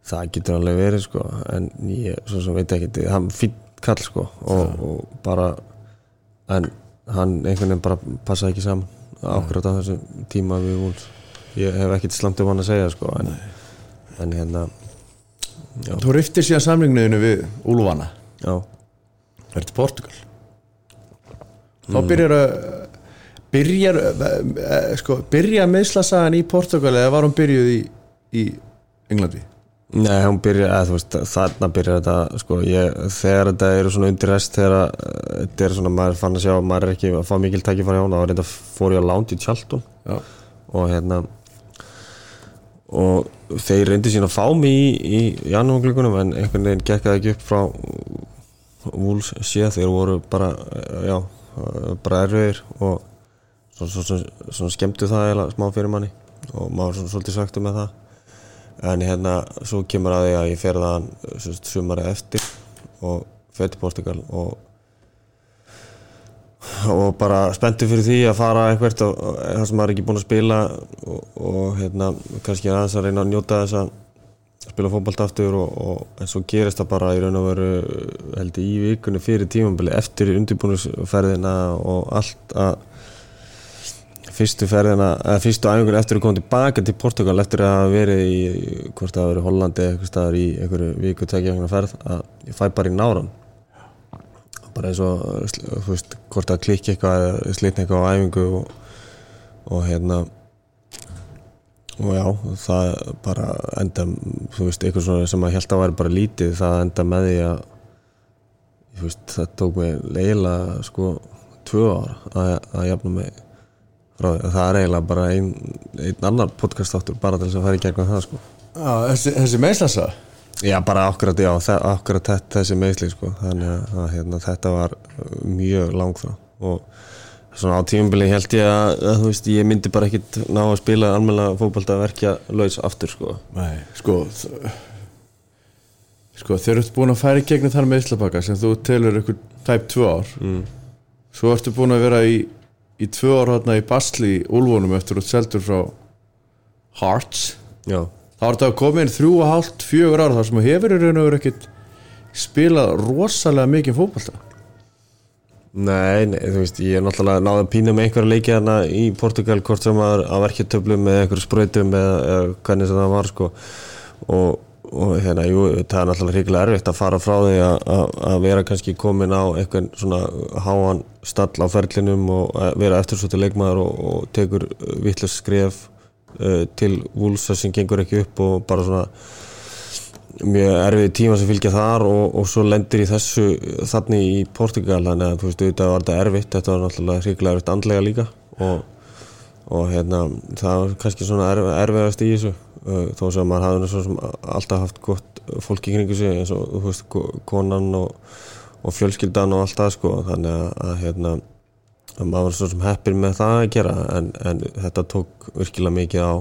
Það getur alveg verið sko, en ég svo sem veit ekki hann fýtt kall sko og, og bara en hann einhvern veginn bara passa ekki saman ákvæmt á þessum tíma við vúls ég hef ekkert slamt um hann að segja sko en, en hérna Já. þú riftir síðan samlingniðinu við Úlfana. Já, það er til Portugal? Þá byrjar að byrjar uh, sko, byrja meðslasagan í Portugal eða var hún byrjuð í, í Englandi? Nei, hún byrja, veist, þarna byrjar þetta, sko, ég, þegar þetta eru svona undir rest, þegar uh, þetta er svona, maður fann að sjá, maður er ekki að fá mikil tækifæri á hún, þá þetta fór ég á lánt í Tjaldun og hérna, og þeir reyndi sín að fá mig í, í janúarglökunum, en einhvern veginn gekk það ekki upp frá Wools síðan, þeir voru bara, já, bara erfiðir og svo, svo, svo, svo skemmtu það eiginlega smá fyrir manni. Og maður svona svolítið svektu með það. En hérna svo kemur að því að ég fer það sumari eftir og fer til Portugal og og bara spenntu fyrir því að fara eitthvað það sem maður er ekki búinn að spila og, og hérna kannski aðeins að reyna að njóta þess að spila fótballt aftur og, og en svo gerist það bara í raun og veru held í vikunni fyrir tímambili eftir undirbúinusferðina og allt að fyrstu ferðina, eða fyrstu æfingur eftir að koma tilbaka til Portugal eftir að verið í, hvort það hafa verið Hollandi eða eitthvað staðar í einhverju viku tekja einhverja ferð að ég fæ bara í náran bara eins og þú veist, hvort það klikki eitthvað eða slitna eitthvað á æfingu og, og hérna og já, það bara enda, þú veist, eitthvað svona sem að held að væri bara lítið, það enda með því að þú veist, það tók mig leiðilega sko tvö ár að, að jafna mig því, það er eiginlega bara einn ein annar podcast áttur bara til þess að fara í gegnum það sko. Já, þessi, þessi meðslasa Já, bara akkurat, já, akkurat þetta, þessi meðsli sko, þannig að, að hérna, þetta var uh, mjög langt frá og svona á tímubili held ég að, að þú veist, ég myndi bara ekkit ná að spila almennilega fótbolta verkja laus aftur sko. Nei, sko Sko, þeir eru búin að færa í gegnum þar meðslabaka sem þú telur ykkur tæp tvö ár mm. Svo ertu búin að vera í, í tvö ár hérna í Basli í Úlfónum eftir út seldur frá Hearts. Já, þá er þetta inn þrjú og hálft, fjögur ár þar sem hefur í raun og veru ekkit spilað rosalega mikið fótbolta. Nei, nei, þú veist, ég er náttúrulega náði að pína með einhverja leiki hérna í Portugal hvort sem að, að verkja töflum með einhverju sprautum eða, hvernig sem það var sko. Og, og hérna, jú, það er náttúrulega hrikalega erfitt að fara frá því að, vera kannski komin á einhvern svona háan stall á ferlinum og vera eftirsóttu leikmaður og, og tekur vittlust skref uh, til vúlsa sem gengur ekki upp og bara svona mjög erfið tíma sem fylgja þar og, og svo lendir í þessu þannig í Portugal. Þannig að þú veist, auðvitað var þetta erfitt. Þetta var náttúrulega hrikalega erfitt andlega líka og, og hérna það var kannski svona erf, erfiðast í þessu uh, þó sem maður hafði nú svo sem alltaf haft gott fólk í kringu sig eins og þú veist, ko- konan og, og fjölskyldan og allt það sko. Þannig að hérna að maður var svo sem heppir með það að gera en, en þetta tók virkilega mikið á.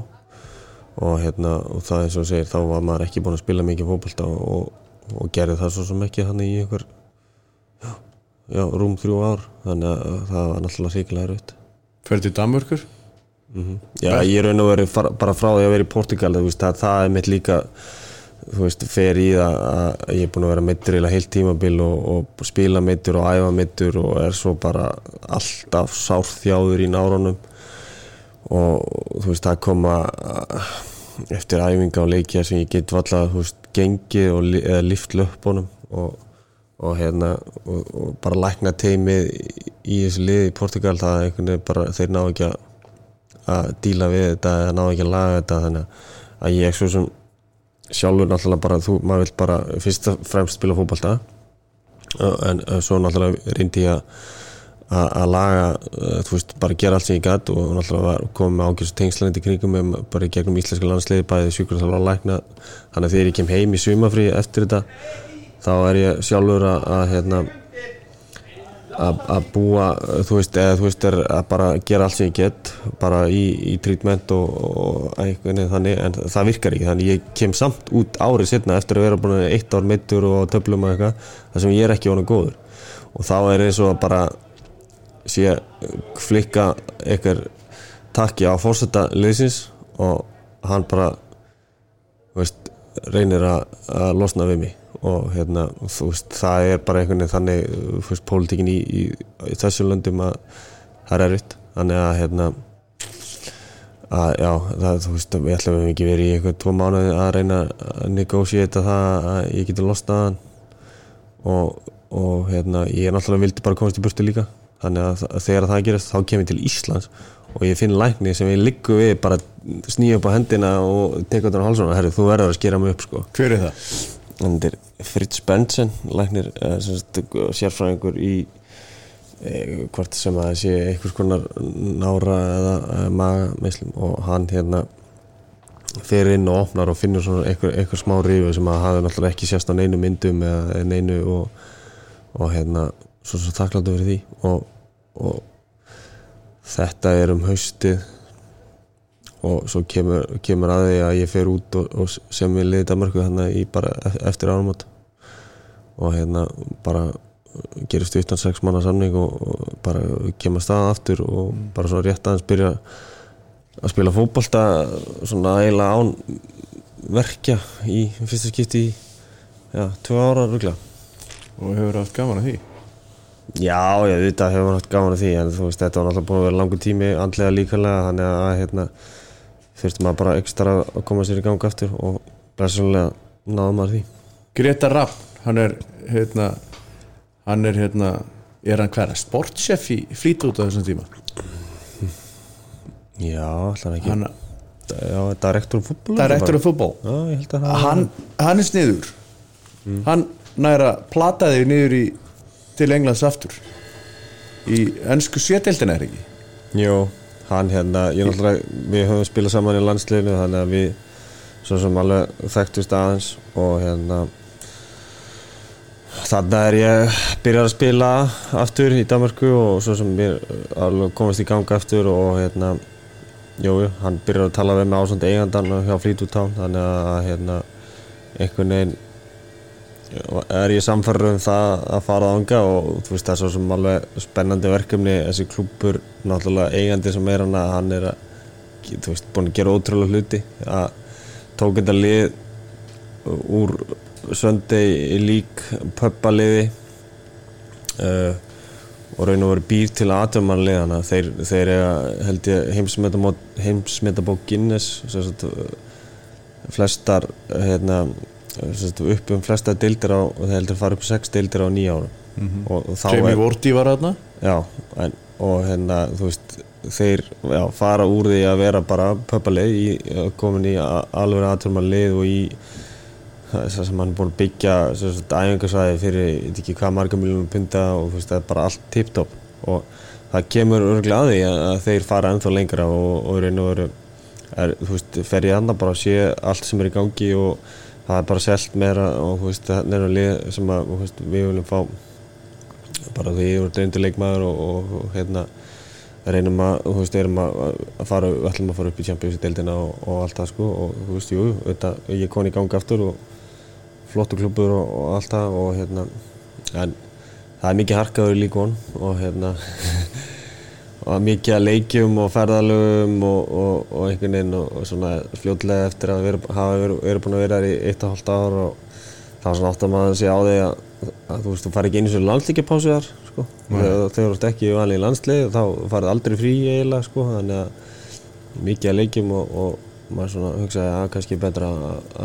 Og hérna og það eins og segir þá var maður ekki búin að spila mikið fótbolta og, og gerði það svo sem ekki hann í einhver já, já, rúm þrjú ár. Þannig að það var náttúrulega ríkilega erfitt. Fer til Danmörkur Já, ég raun og verið bara frá því að vera í Portugal það, það er mitt líka þú veist, fer í það að ég er búin að vera meittur eða heilt tímabil og, og spila meittur og æfa meittur og er svo bara alltaf sárþjáður í nárunum. Og þú veist, það koma uh, eftir æfinga og leikja sem ég get valla, þú veist, gengið og, eða lift löpunum og, og hérna og, bara lækna teimið í, þessu liði í Portugal það er einhvern veginn bara, þeir ná ekki að að díla við þetta eða ná ekki að laga þetta þannig að ég svo sem sjálfur náttúrulega bara þú, maður vil bara fyrst og fremst spila fótbolta. En svo náttúrulega reyndi ég að laga, þú veist, bara gera allt sem ég gætt og náttúrulega var komið með ágjörst tengslandi kringum með bara gegnum íslenska landsliði bæði sjúkur og lækna. Þannig að þegar ég kem heim í sumafrí eftir þetta þá er ég sjálfur að hérna að búa, þú veist, eða þú veist að bara gera allt sem ég get bara í, í treatment og, og einhvern veginn þannig, en það virkar ekki. Þannig ég kem samt út árið setna eftir að vera búin eitt ár meittur og töflum og eitthvað þar sem ég er ekki honum góður. Og þá er eins og bara sé flikka eitthvað takki á fórseta liðsins og hann bara veist, reynir að, að losna við mig og hérna, þú veist, það er bara einhvern veginn þannig, þú veist, pólitíkin í, í, í þessu löndum að það er erfitt, þannig að hérna að já, það, þú veist, við ætlum við ekki verið í eitthvað tvo mánuði að reyna að negotiata það að ég geti losnað hann. Og, og hérna, ég er náttúrulega vildi bara komast í burtu líka. Þannig að, að þegar það gerast þá kem ég til Íslands. Og ég finn lækni sem ég liggu við bara snýja upp á hendina og teka þetta á halsuna, herru, þú verður að skera mig upp sko. Hver er það? Þetta er Fritz Benson læknir, sagt, sérfræðingur í eh, hvort sem að sé einhvers konar nára eða eh, maga meðslum og hann hérna fer inn og opnar og finnur svona einhver, einhver smá rífu sem að hafa náttúrulega ekki sérst á neinu myndum eða neinu og, og hérna svo svo þakkláttu fyrir því. Og, og þetta er um haustið og svo kemur, kemur að því að ég fer út og, og sem við liðið Danmarku þannig í bara e- eftir ánumot og hérna bara gerist utan sex manna samning og, og bara kemur stað aftur og bara svo rétt aðeins byrja að spila fótbolta svona eiginlega án verkja í fyrsta skipti í já, tvö ára rugla Og hefur haft gaman að því? Já, já, þetta hefur maður haft gaman af því en þú veist, þetta var náttúrulega búin að vera langur tími andlega líkanlega, þannig að hérna þurfti maður bara ekstra að koma sér í gang aftur og blessunlega náðum maður því. Greta Rapp, hann er hérna, hann er hérna er hann hver, sportchef í flýt út á þessum tíma? Já, alltaf ekki. Hann, Já, direktor um fútból direktor af fútból að hann, hann er sniður. Hann næra plataði niður í til Englands aftur. Í ennsku sételdin er ekki? Jó, hann hérna, ég náttúrulega, við höfum spilað saman í landsliðinu þannig að við svo sem alveg þekktust aðeins og hérna þannig er ég byrjar að spila aftur í Danmarku og svo sem mér alveg komast í ganga aftur og hérna Jú, hann byrjar að tala við mig ásand eigandan hjá Flítútán þannig að hérna einhvern veginn er ég samfærður um það að fara ánga og þú veist það er svo sem alveg spennandi verkefni. Þessi klúpur, náttúrulega eigandi sem er hann að hann er að þú veist, búin að gera ótrúlega hluti. Að tók þetta lið úr söndi í lík pöppaliði uh, og raun og veru býr til aðtöfmanlið þannig að þeir, þeir held ég heimsmetabók Guinness sagt, flestar hérna upp um flesta deildir á og þeir heldur að fara upp sex deildir á nýja ára mm -hmm. og, og Jamie er, Vorti var aðna já, en, og hérna þú veist þeir já, fara úr því að vera bara pöpalið komin í alveg aðtöfmanlið og í þess að hann er búin að byggja æfingarsvæði fyrir, ég veit ekki hvað marga miljónum punta og veist, það er bara allt tipptopp og það kemur örgulega að því að þeir fara ennþá lengra og, og vera er, þú veist, fer ég annað bara að sé allt sem er í gangi og það er bara selt meira og veist, það er lið sem að, veist, við viljum fá bara því ég er reyndileikmaður og, og, og hérna reynum að, veist, erum að fara, við ætlum að fara upp í Champions-deildina og, og allt það sko og þú veist, jú, þetta, ég er komin í gangi aftur og flottu klubur og, allt það og hérna en það er mikið harkaður í líkvon og hérna [laughs] og mikið að leikjum og ferðalögum og, og, og einhvern veginn og, og svona fljótlega eftir að við verið búin að vera þar í eitt og hálft ár og það var svona átt að maður sé á því að, að þú veist, þú farið ekki einu svona landslíkjapásu þar sko, þegar þú ert ekki í landslið þá farið aldrei frí eiginlega sko, þannig að mikið að leikjum og maður svona hugsaði að kannski betra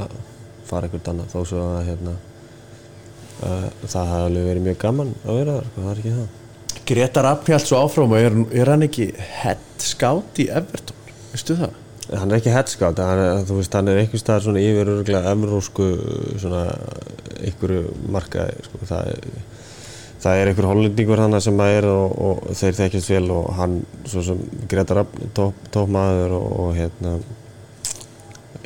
að fara einhvert annað. Þó svo að hérna að, það hefði alveg verið mjög gaman að vera þar, sko, það er ekki það Gretar Appjált svo áfram og er, er hann ekki head scout í Everton, veistu það? Hann er ekki hann er, þú veist, hann er einhvers staðar svona yfir örgulega emrósku svona einhverju markaði, sko, það er það er einhver hollendingur hann sem er og, og þeir þekkjast vel og hann, svo sem Gretar Appjált tók maður og, og hérna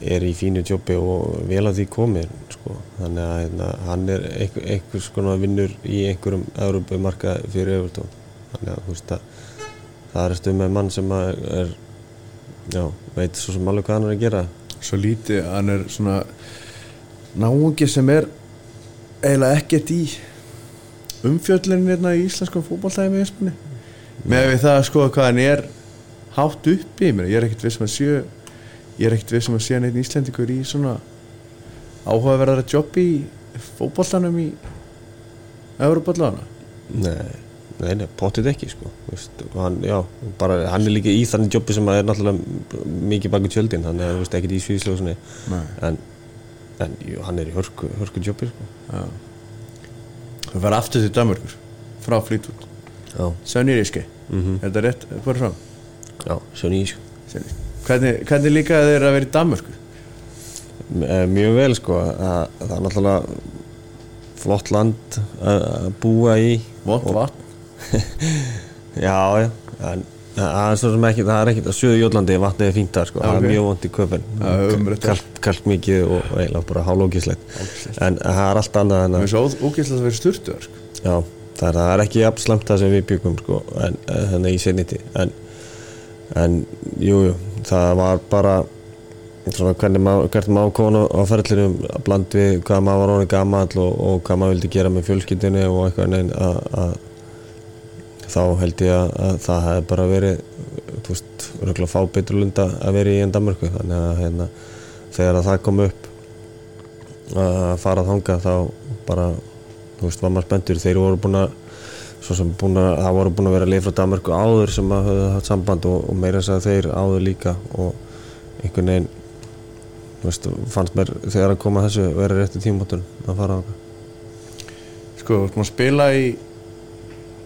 er í fínu jobbi og vel að því komir sko. þannig að hérna, hann er einhver, einhvers konar vinnur í einhverjum Európa-marka fyrir Evertón þannig að veist, að, það er stuð með mann sem er já, veit svo sem alveg hvað hann er að gera. Svo lítið, hann er svona náungi sem er eiginlega ekkert í umfjöldlinni hérna í íslenskum fókbaltæmi með við það sko hvað hann er hátt uppi, ég er ekkert við sem að sjö ég er ekkert við sem að sé neitt íslendingur í svona áhugaverðara jobb í fókbóltanum í Európa-allana Nei, nei, nei potið ekki sko veist, hann, já, bara, hann er líka í þannig jobbi sem er náttúrulega mikið baki tjöldin hann er ekkert í svíðsljóðsni en, en jú, hann er í hörku, hörku jobbi sko. Það var aftur til Damurkur frá Flítút Sönniríski, mm -hmm. er þetta rétt? Já, Sönniríski Hvernig, hvernig líka þeir að vera í Danmörku? Mjög vel sko. Það, það er náttúrulega flott land að búa í. Vott vatn. [laughs] Já, já. En, það er er ekkert að söðu Jólandi vatnið er fínt þar sko, það er mjög vond í köpun kallt, mikið og, eiginlega bara hálókislegt en það er allt annað en að Það er svo ógislegt að vera sturtuðar sko. Já, það er, er ekki jafn slemt það sem við byggum sko, en þannig í seniti en, en jújú jú, það var bara svona hvernig maður konu á ferðlirum að bland við hvað maður var ánum gammal og, og hvað maður vildi gera með fjölskyldinu og eitthvað neinn þá held ég að, að það hefði bara verið þú veist, röglega fá betur lunda að vera í enn Danmarku þannig að hérna, þegar að það kom upp að fara hanga þá bara, þú veist, var maður spendur þeir voru búin að það voru búin að vera lið frá Danmarku áður sem að höfðu haft samband og, og meira þess að þeir áður líka og einhvern veginn veist, fannst mér þegar að koma þessu vera rétti tímótun að fara á það Sko, þú ert maður að spila í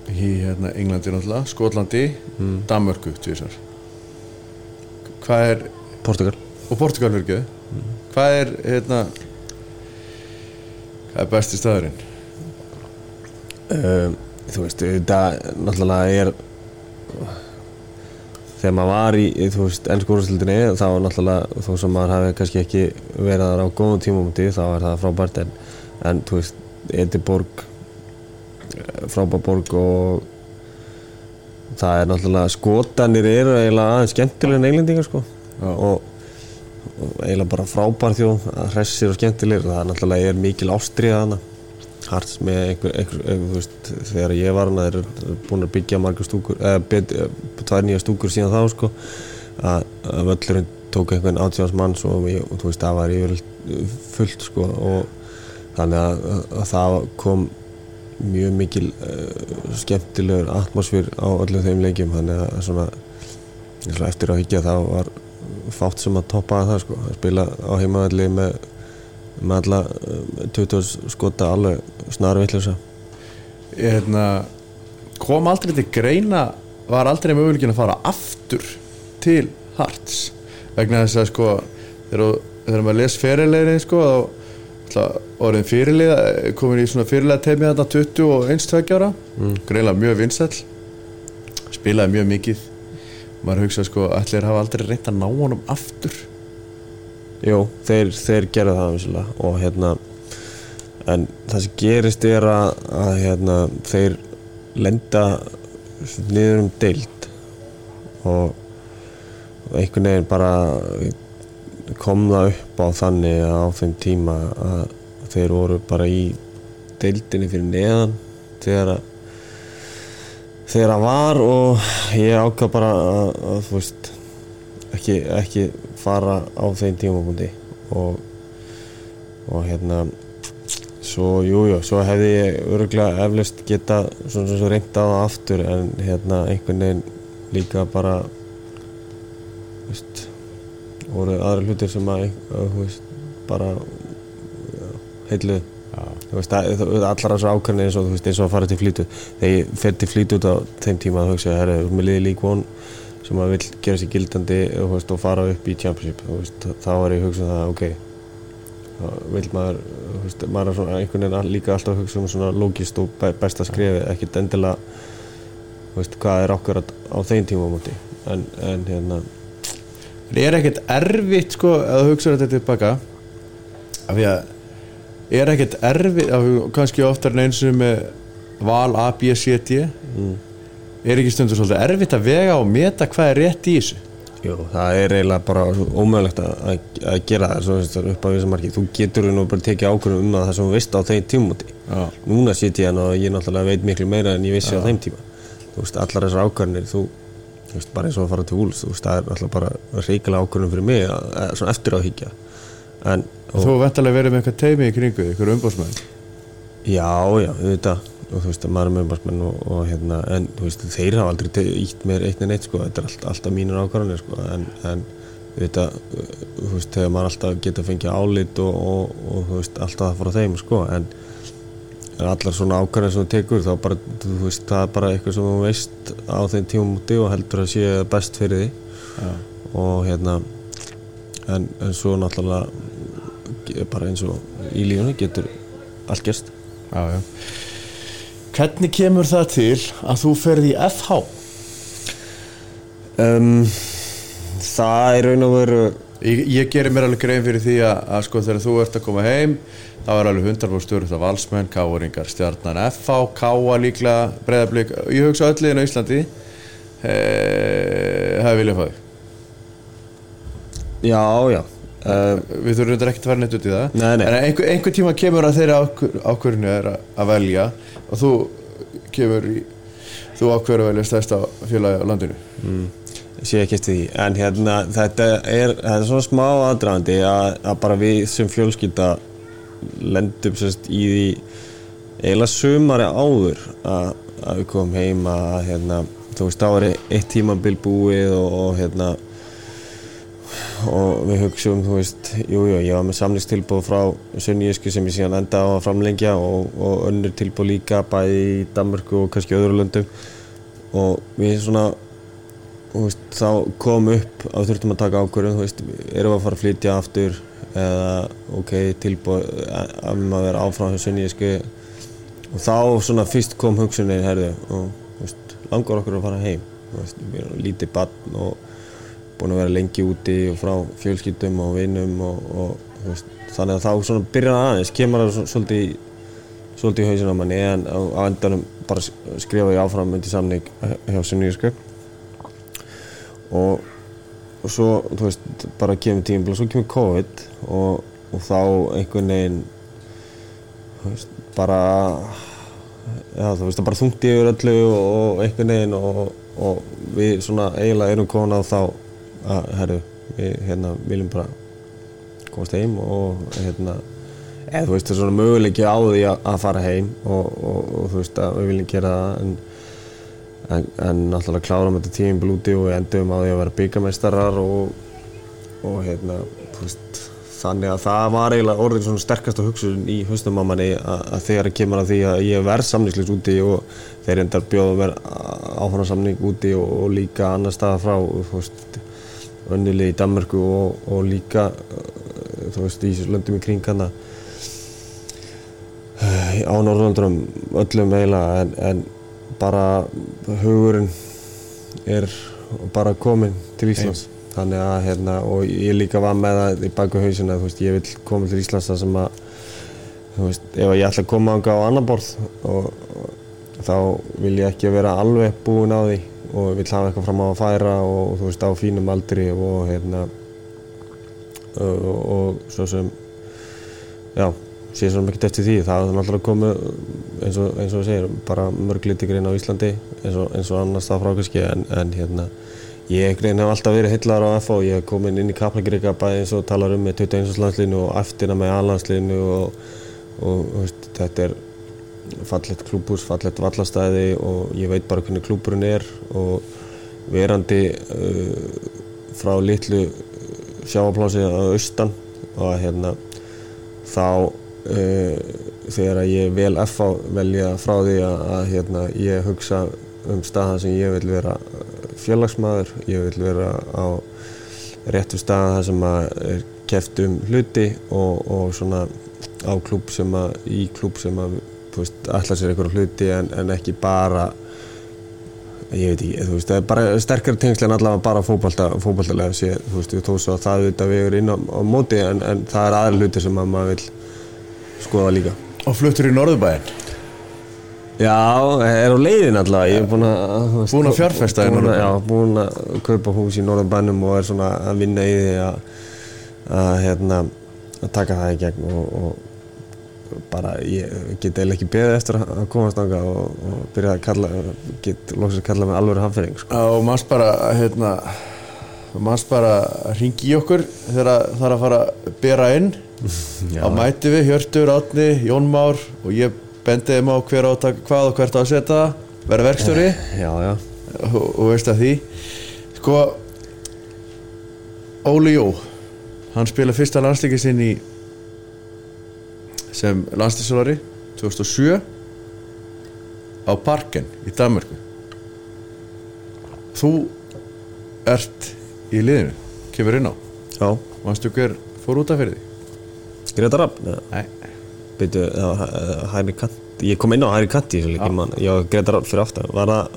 í hérna, Englandi náttúrulega, Skotlandi mm. Danmörku, tvisar Hvað er Portugal. Og Portugal fyrir ekki Hvað er hérna hvað er besti staðurinn? um, þú veist, þetta náttúrulega er þegar maður var í, þú veist, ennsku úrstildinni þá var náttúrulega, þó sem maður hafi kannski ekki verið þar á góðum tímumti þá er það frábært en, en þú veist, Ediborg frábær borg og það er náttúrulega skotanir eru eiginlega aðeins skemmtilega en englendingar sko Já. og, og eiginlega bara frábær þjóð hressir og skemmtilegir það er náttúrulega er mikil ástriða hana Harts með einhver, einhver, einhver, veist, þegar ég var hana þeir eru búin að byggja margar stúkur eða tvær nýja stúkur síðan þá sko að, að völlurinn tók einhvern átjáns manns og, og þú veist, það var yfir fullt sko og þannig að, að, að það kom mjög mikil uh, skemmtilegur atmosfér á öllum þeim leikjum þannig að svona, eftir að higgja þá var fátt sem að toppa það sko að spila á heimaðalli með með alla uh, 20 skota alveg snarvillisa Ég, hérna, kom aldrei til greina var aldrei möguleikin að fara aftur til Hearts. Vegna þess að sko þegar, þegar maður les fyrirlegin sko orðin fyrirlega komin í svona fyrirlega teimi þarna 20 og 1-2 ára. Mm. greinlega mjög vinsæll spilaði mjög mikið. Maður hugsa sko allir hafa aldrei reynt að ná honum aftur Jú, þeir, þeir gerðu það vissulega og hérna en það sem gerist er að, að hérna, þeir lenda niður um deild og, einhvern veginn bara kom það upp á þannig á þeim tíma að þeir voru bara í deildinni fyrir neðan þegar að þegar að var og ég ákvað bara að, að þú veist ekki, ekki fara á þeim tímapunkti og, og hérna svo, jújú, jú, svo hefði ég örgulega eflust geta svona svo reynda á það aftur en hérna einhvern veginn líka bara veist voru aðra hlutir sem að, að veist, bara heitluð að- allar þessar ákvæmni eins og þú veist, eins og að fara til flýtu. Þegar ég fer til flýtu út á þeim tíma þá hugsa ég, þú ert með liði lík von sem að vill gera sér gildandi veist, og fara upp í championship veist, þá er ég að hugsa um það, ok. Þá vill maður veist, maður er svona einhvern veginn líka alltaf að hugsa um svona logist og be- besta skrefi ekkert endilega hvað er okkur á þeim tíma en, en hérna Það er ekkert erfitt sko að hugsa þetta tilbaka? Af því að er ekkert erfitt kannski oftar en eins og með val A, B, C, D? Mm, er ekki stundur svolítið erfitt að vega og meta hvað er rétt í þessu Jú, það er eiginlega bara ómögulegt að, að, gera það svo, veist, upp á þessu marki. Þú getur nú bara tekið ákvörðum um það sem þú veist á þeim tímúti. Já. Núna sit ég hann og ég náttúrulega veit miklu meira en ég vissi á þeim tíma. Þú veist, allar þessar ákvörðinir, þú, þú veist, bara eins og að fara til úls, þú veist, það er náttúrulega bara reykjala ákvörðum fyrir mig, að, að, svona eftir á higgja. En, og, Þú væntalega verið með eitthvað teimi í kringu eitthvað já, já, auðvitað, og þú veist, maður er með umbásmenn og, og hérna, en þú veist, þeir hafa aldrei ítt mér eitt en eitt, sko, þetta er allt, alltaf mínir ákvarðanir, sko, en, en uh, þú veist, þegar maður alltaf geta fengið álit og, og, og þú veist, alltaf það frá þeim, sko, en, en allar svona ákvarðanir sem þú tekur, þá bara, þú veist, það er bara eitthvað sem þú veist á þeim tímum úti og heldur að sé best fyrir því Já. og hérna, en, en svo náttúrulega, bara eins og í lífunni getur allt gerst. Já, já. Hvernig kemur það til að þú ferði í FH? Um, það er raun og veru Ég, ég gerir mér alveg grein fyrir því að, að sko þegar þú ert að koma heim þá er alveg 100% stjórn af valsmenn, káringar, stjarnan FH, káa líklega, breyðablík ég hugsa öll liðin á Íslandi. E, hafi viljað fá þig? Já, já uh, við þurfum reyndar ekkert að fara neitt út í það. Nei, nei. en einhver, einhver tíma kemur að þeirra ákvörðinu er að, velja og þú kemur í þú ákvörður að velja stærsta félagi á landinu. Mm, sé ekki eftir því. En hérna þetta er, þetta er svona smá aðdraðandi að, að bara við sem fjölskylda lendum sérst í því eiginlega sumari áður að að við komum heim að hérna, þú veist, þá er eitt tímabil búið og, og hérna og við hugsaum, þú veist, jújú, jú, ég var með samlingstilbúð frá Sunníesku sem ég síðan enda á að framlengja og, og önnur tilbúð líka bæði í Danmarku og kannski öðru löndum. Og við svona, þú veist, þá kom upp að við þurftum að taka ákvörðum, þú veist, erum við að fara að flytja aftur eða, ok, tilbúð að við maður vera áfram hjá Sunníesku og þá svona fyrst kom hugsunin, herðu, og, þú veist, langar okkur að fara heim, þú veist, við erum lítið barn og búin að vera lengi úti og frá fjölskyldum og vinnum og, og veist, þannig að þá byrjar það aðeins, kemur það svolítið, svolítið í hausinn á manni en á, endanum bara skrifa ég áfram undir samning hjá Sunnýrsku og, og svo, veist, bara kemur tímbil og svo kemur COVID og, og þá einhvern veginn, veist, bara, veist, það bara þungti yfir öllu og einhvern veginn og við svona eiginlega erum komin á þá að herru, við hérna viljum bara komast heim og hérna eða þú veist það er svona möguleiki á því að, að fara heim og, og, og þú veist að við viljum gera það en, en, en náttúrulega klárum þetta tíminn blúti og við endum á því að vera byggameistarar og, og hérna þú veist þannig að það var eiginlega orðin svona sterkast á hugsun í höstum á manni að, að þegar það kemur að því að ég verð samningsleis úti og þeir endar bjóða mér áfram samning úti og líka annar staða frá þú veist önnulegi í Danmarku og, og líka uh, þú veist í löndum í kring hana uh, á Norðurlandunum öllum eiginlega en, en bara hugurinn er bara komin til Íslands Ein. þannig að hérna og ég líka var með það í baku hausina þú veist ég vil koma til Íslands það sem að þú veist ef ég ætla að koma ánga á annan borð og, og þá vil ég ekki vera alveg búin á því og vill hafa eitthvað fram á að færa og þú veist á fínum aldri og hérna og, og svo sem já, sé svo mikið eftir því það er náttúrulega komið eins og, eins og segir, bara mörglítikur inn á Íslandi eins og, eins og annars það frá kannski en, en hérna ég hef alltaf verið hillar á FH ég hef komin inn í Kaplagrika bæði eins og talar um með 21. landslinu og eftirna með A-landslinu og, og veist, þetta er fallet klúbús, fallet vallastæði og ég veit bara hvernig klúburinn er og verandi uh, frá litlu sjáaplási á austan og hérna þá uh, þegar ég vel FA velja frá því að, að hérna, ég hugsa um staða sem ég vil vera félagsmaður, ég vil vera á réttu staða þar sem er keft um hluti og, og svona á klúb sem að, í klúb sem að veist, ætla sér einhverju hluti en, en ekki bara ég veit ekki, þú veist, það er bara sterkari tengsli en allavega bara fókbaltalega séð, þú veist, svo að það auðvitað við erum inn á, á móti en, en það er aðra hluti sem að maður vil skoða líka. Og fluttur í Norðubæinn? Já, er á leiðin allavega, ég er búinn að Búinn að fjárfesta í Norðubæinn? Já, búinn að kaupa hús í Norðubænnum og er svona að vinna í því að, að hérna, að taka það í gegn og, og bara ég get eiginlega ekki beðið eftir að komast ánga og, og byrja að kalla get lóksast að kalla með alveg hafðfering sko. og maður bara hérna maður bara ringi í okkur þegar það er að fara að bera inn [laughs] á mæti við, Hjörtur, Átni, Jón Már og ég bendi þeim á hver áttak hvað og hvert á að setja vera verkstjóri já, já. Og, og veist að því sko Óli Jó hann spila fyrsta landsleikið sinn í sem landslýssolari 2007 á Parken í Danmarku þú ert í liðinu kemur inn á. Já. Mástu hver fór út af fyrir því? Greta Rapp? Beitu, hægri kant Ég kom inn á mann Já, Greta Rapp fyrir aftan. Var það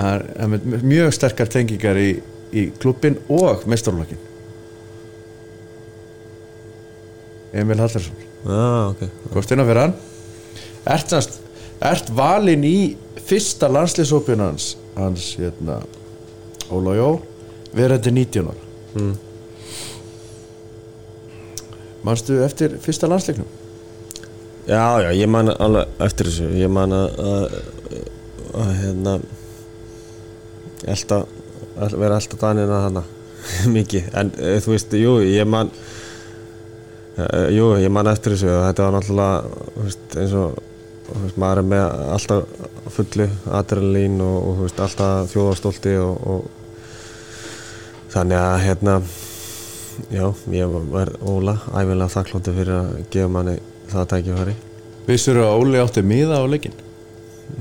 Það er mjög sterkar tengingar í, í klubbin og mestarlokkin Emil Hallarsson ah, ok. Góðst inn á fyrir hann. Ert, ert valinn í fyrsta landslýsópin hans hans hérna Óla Jó verðandi 19 ára. Mm. Manstu eftir fyrsta landsleiknum? Já, já, ég man alveg eftir þessu. Ég man að, hérna elda, vera alltaf danina hana [laughs] mikið, en eh, þú veist, jú, ég man jú, ég man eftir þessu. Og þetta var náttúrulega veist, eins og þú veist, maður er með alltaf fullu adrenalín og, og þú veist, alltaf þjóðarstólti og, og þannig að hérna já, ég var Óla æfilega þakklóti fyrir að gefa manni það tækifæri. Vissur að Óli átti miða á leikin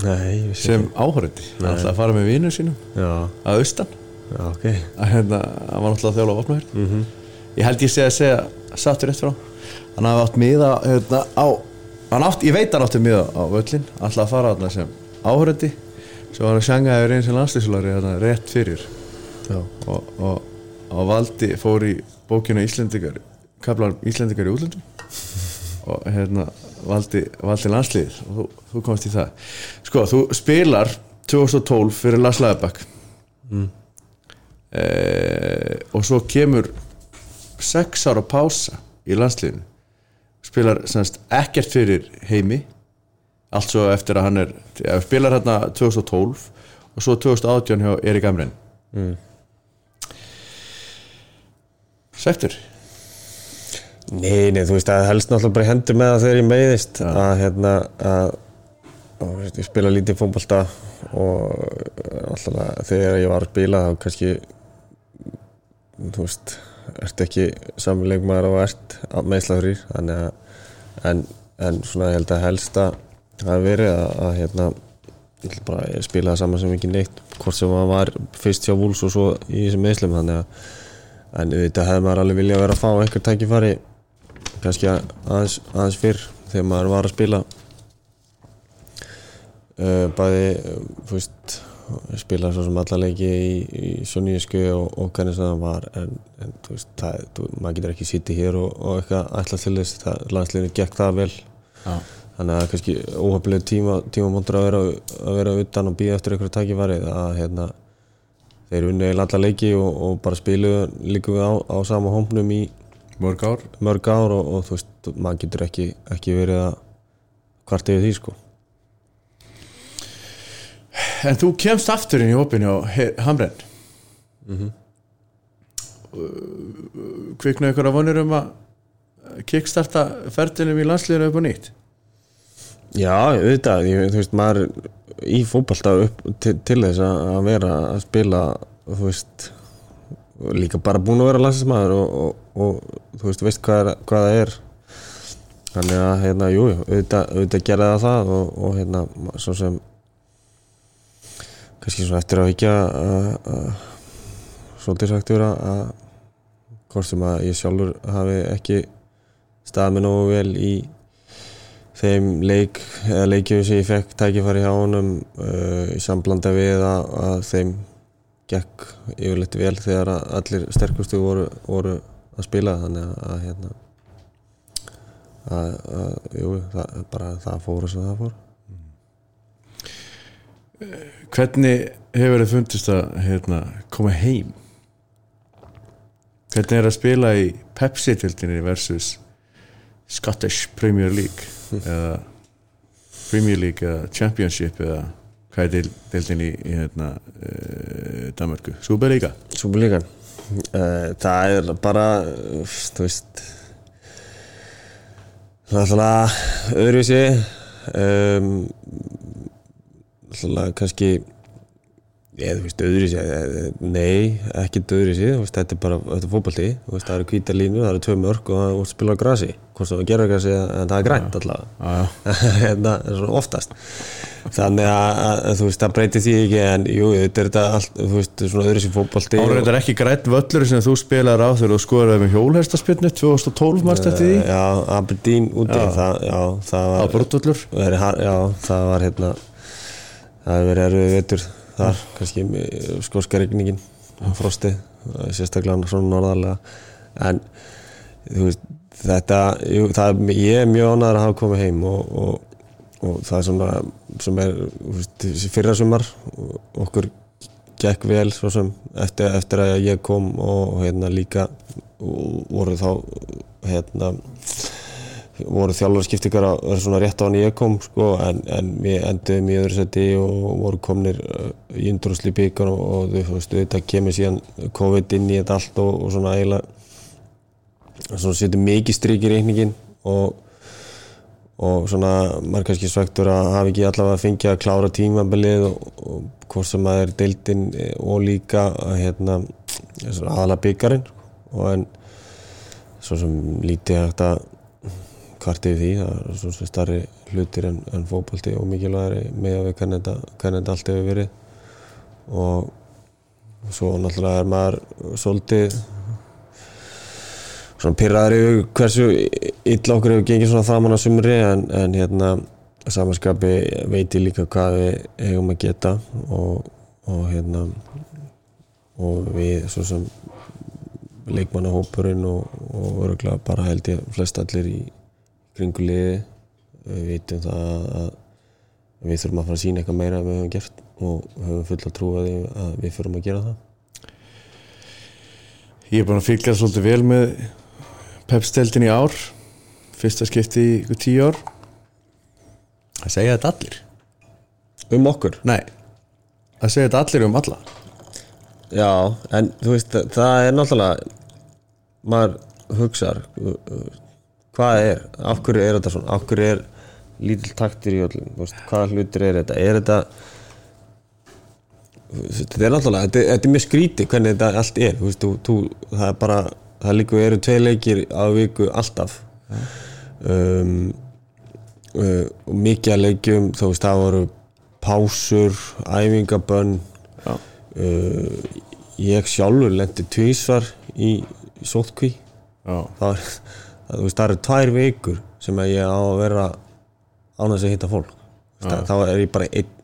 Nei, ég vissi sem áhörandi Nei. alltaf að fara með vinnu sínum? Ekki. Já, að austan? Já, ok. Að hérna, hann var náttúrulega að á vopnahjörn mm ég held ég sé að segja sattur rétt frá hann hafði átt miða hérna, á hann átt, ég veit hann átti miða á völlin alltaf að fara þarna sem áhörandi svo var hann sjangaður eins og landslýsulari hérna, rétt fyrir. Og, og, og valdi fór í bókina Íslendingar kaplar Íslendingar í útlöndum. Og hérna valdi, valdi landslýðir og þú, þú komst í það. Sko, þú spilar 2012 fyrir Lars Lagerbakk Mm. eh, og svo kemur sex ára pása í landslýðinu spilar semst ekkert fyrir heimi allt svo eftir að hann er ja, spilar hérna 2012 og svo 2018 hjá Erik Amren mm. Sættur Nei, nei, þú veist, það helst náttúrulega bara hendur með það þegar ég meiðist að hérna að, að ég spila lítið fótbolta og alltaf þegar ég var að spila þá kannski þú veist, ert ekki samleikmaður og ert meðslagurýr en, en svona ég held að helst að það hafi verið að, að hérna ég spila það saman sem ekki neitt hvort sem maður var fyrst hjá Vúls og svo í þessum meðslum þannig að en þetta hefði maður alveg viljað vera að fá einhver tækifæri kannski aðeins, aðeins fyrr þegar maður var að spila. Uh, bæði veist spila svo sem alla leiki í, í Sjóníusku og, og hvernig sem það var en, en þú veist, það, þú, maður getur ekki sitið hér og, og eitthvað ætla til þess landsliðinu gekk það vel. Já. þannig að kannski óhafnileg tíma tímamóndur að vera, að vera utan og býða eftir einhverju tækifæri að hérna þeir unni eða alla leiki og, og bara spiluðu líka við á, á sama hómpnum í Mörg ár. mörg ár og, og þú veist, maður getur ekki, ekki verið að hvart yfir því sko En þú kemst aftur inn í opinni á He- Hamren. Mhm. uh, Kviknaði ykkur að vonir um að kickstarta ferðinum í landsliðinu upp á nýtt? Já, auðvitað, ég, þú veist, maður í fótballta upp til, til þess að vera að spila þú veist líka bara búin að vera landsinsmaður og, og, og þú veist, veist hvað, er, hvað það er. Þannig að, hérna, jú, auðvitað, auðvitað gera það og, og hérna, svo sem kannski svona eftir að higgja svolítið sagt vera að hvort sem að ég sjálfur hafi ekki staðið mig nógu vel í þeim leik eða leikjum sem ég fekk tækifæri hjá honum uh, í samblanda við að, að þeim gekk yfirleitt vel þegar allir sterkustu voru, voru að spila. Þannig að, að hérna að, að jú, það, bara það fór sem það fór Hvernig hefur þið fundist að hérna, koma heim? Hvernig er að spila í Pepsi-tildinni versus Scottish Premier League [laughs] eða Premier League eða Championship eða hvað er deildin í, hérna, uh, Danmarku? Superliga? Súperlíkan uh, það er bara þú veist það er alltaf öðruvísi um, alltaf kannski ég, þú veist, öðruvísi eh, nei, ekki þú veist, þetta er bara, þetta er veist, það eru hvítar línu, það eru tvö mörg og það er spila á grasi, hvort það gera grasi en það er grænt allavega. Já, já. [laughs] hérna, svona oftast. Þannig að, þú veist, það breytir því ekki en jú, þetta er þetta allt, þú veist, svona öðru sem fótbolti Árið þetta er ekki grætt völlur sem þú spilaðir á þegar þú skoraði með hjólhestaspinnu 2012 marst eftir því? Já, Aberdeen úti, það, var það hefur verið erfið vetur þar, kannski með skóska regningin frostið, sérstaklega svona norðarlega. En veist, þetta jú, það, ég er mjög ánæður að hafa komið heim og, og, og það er svona sem er veist, fyrra sumar okkur gekk vel sem eftir, eftir að ég kom og hérna líka og voru þá hérna voru þjálfarskiptingar að vera svona rétt á hann ég kom sko, en, en við enduðum í öðru seti og voru komnir uh, í undrúsli byggar og, og þú veist, þetta kemur síðan COVID inn í þetta allt og, og svona eiginlega svona setur mikið strik í reikningin og, og svona maður kannski svektur að hafa ekki allavega fengið að klára tímabilið og, og hvort sem að er deildin og líka að hérna aðalega byggarinn og en svo sem lítið hægt að kvartið því það er starri hlutir en, en fókbalti og mikilvægari með að við hvernig þetta allt hefur verið. Og svo náttúrulega er maður svolítið svona pyrraður yfir hversu illa okkur hefur gengið svona framann á sumri en, en hérna samanskapi veit ég líka hvað við hefum að geta og, og hérna og við svo sem leikmannahópurinn og, og öruglega bara held ég flest allir í kringu liði við veitum það að við þurfum að fara að sína eitthvað meira en við höfum gert og höfum fulla trú að, að við þurfum að gera það. Ég er búin að fylgja svolítið vel með pepsteldin í ár. Fyrsta skipti í ykkur tíu ár. Það segja þetta allir? Um okkur? Nei, það segja þetta allir um alla. Já, en þú veist, það er náttúrulega maður hugsar hvað er, af hverju er þetta svona? Af hverju er lítill taktir í öllum? Hvaða hlutir er þetta? Er þetta þetta er náttúrulega, þetta, þetta er mjög skríti hvernig þetta allt er. Veist, þú, þú, það er bara, það líka eru tvei leikir á viku alltaf. Um, uh, og mikið að leikjum þú veist, það voru pásur æfingabönn. Uh, ég sjálfur lendi tvísvar í, sótkví það er það, veist, það eru tvær vikur sem ég á að vera án þess að hitta fólk. Það, þá er ég bara einn.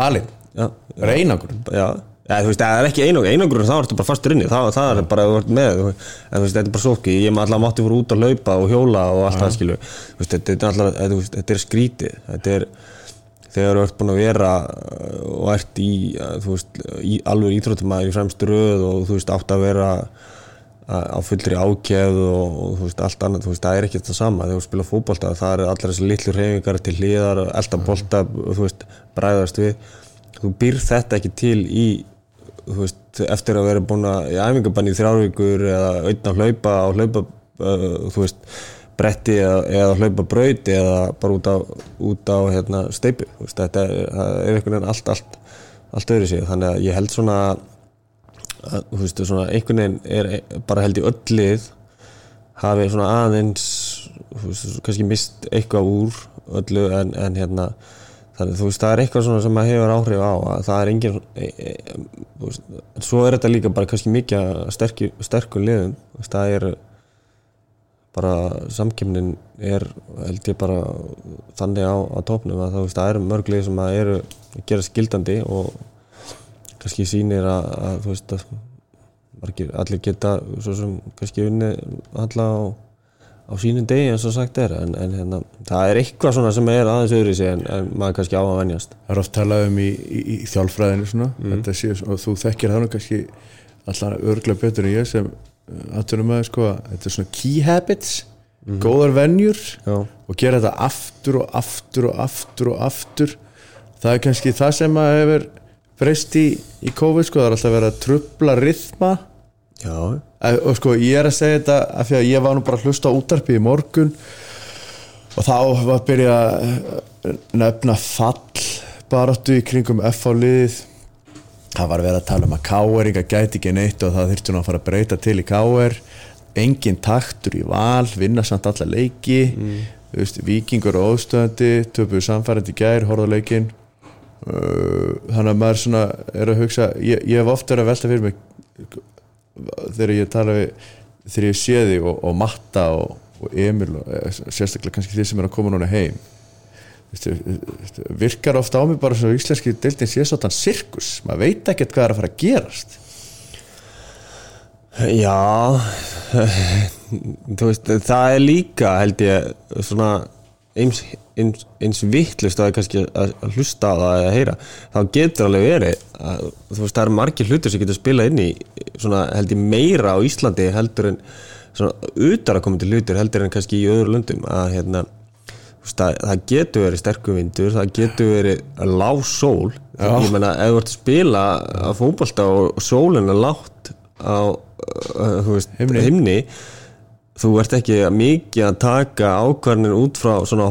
Alin, það er einangur já, ja, þú veist, það er ekki einangur einangur þá ertu bara fastur inni, það, það er bara að þú með, en þú veist, þetta er bara sóki ég maður alltaf mátti fyrir út að laupa og hjóla og allt það, skilju, þú veist, þetta er alltaf þetta, þetta er skrítið, þetta er þegar þú ert búin að vera og ert í, þú veist, í, alveg íþróttumæður í fremstu röð og þú veist, átt að vera á fullri ákjæð og, og þú veist allt annað, þú veist það er ekki þetta sama. Þegar þú spila fókbólta það er allar þessi litlu reyfingar til hliðar, eldan bólta þú veist, bræðast við. Þú býr þetta ekki til í þú veist, eftir að vera búin að í æfingabann í þrjárvíkur eða auðvitað hlaupa á hlaupa uh, þú veist, bretti eða, eða hlaupa braut eða bara út á, út á hérna, steipu, þú veist, þetta er, er einhvern veginn allt, allt, allt öðru sig, þannig að ég held svona að, þú veist, svona einhvern veginn er bara held í öll lið hafi svona aðeins veist, kannski mist eitthvað úr öllu en, en hérna þannig þú veist, það er eitthvað svona sem maður hefur áhrif á að það er engin e, e, veist, svo er þetta líka bara kannski mikið sterkur, liðum veist, það er bara samkjöfnin er held ég bara þannig á, á tópnum að það, það eru mörglið sem að eru að gera skildandi og kannski sýnir að, að þú veist að margir, allir geta svo sem kannski unni alla á, á sínum degi eins og sagt er en, en hérna, það er eitthvað svona sem er aðeins öðru í sig en, en maður kannski á að vennjast Það er oft talað um í, í, í þjálfræðinu svona, mm. sé, og þú þekkir það kannski allar örglega betur en ég sem aðtunum að sko, þetta er svona key habits mm. góðar vennjur og gera þetta aftur og aftur og aftur og aftur það er kannski það sem að hefur breyst í, í COVID sko, það er alltaf verið að trubla rithma Já. og sko ég er að segja þetta af því að ég var nú bara að hlusta á útarpi í morgun og þá var að byrja að nefna fall baráttu í kringum F-fálið það var að vera að tala um að K.R. gæti ekki neitt og það þurfti nú að fara að breyta til í K.R. engin taktur í val vinna samt alla leiki mm. vikingur og óstöðandi töpuðu samfærandi gær, horðarleikin Uh, þannig að maður svona er að hugsa ég, ég hef ofta verið að velta fyrir mig þegar ég tala við þegar ég sé þig og, og Matta og, og Emil og eh, sérstaklega kannski því sem er að koma núna heim. Vistu, virkar ofta á mig bara svo íslenski deildin sé svona sirkus, maður veit ekkert hvað er að fara að gerast. Já [laughs] þú veist, það er líka held ég svona eins, eins, eins vittlust að að hlusta á það eða heyra þá getur alveg verið að, veist það eru margir hlutur sem getur spila inn í svona held ég meira á Íslandi heldur en svona utar að koma til hlutur heldur en kannski í öðru löndum að hérna Það, það getur verið sterkuvindur það getur verið lág sól ég menna ef þú ert að spila að fókbalta og sólinn er lágt á uh, veist, himni. himni þú ert ekki mikið að taka ákvarðin út frá svona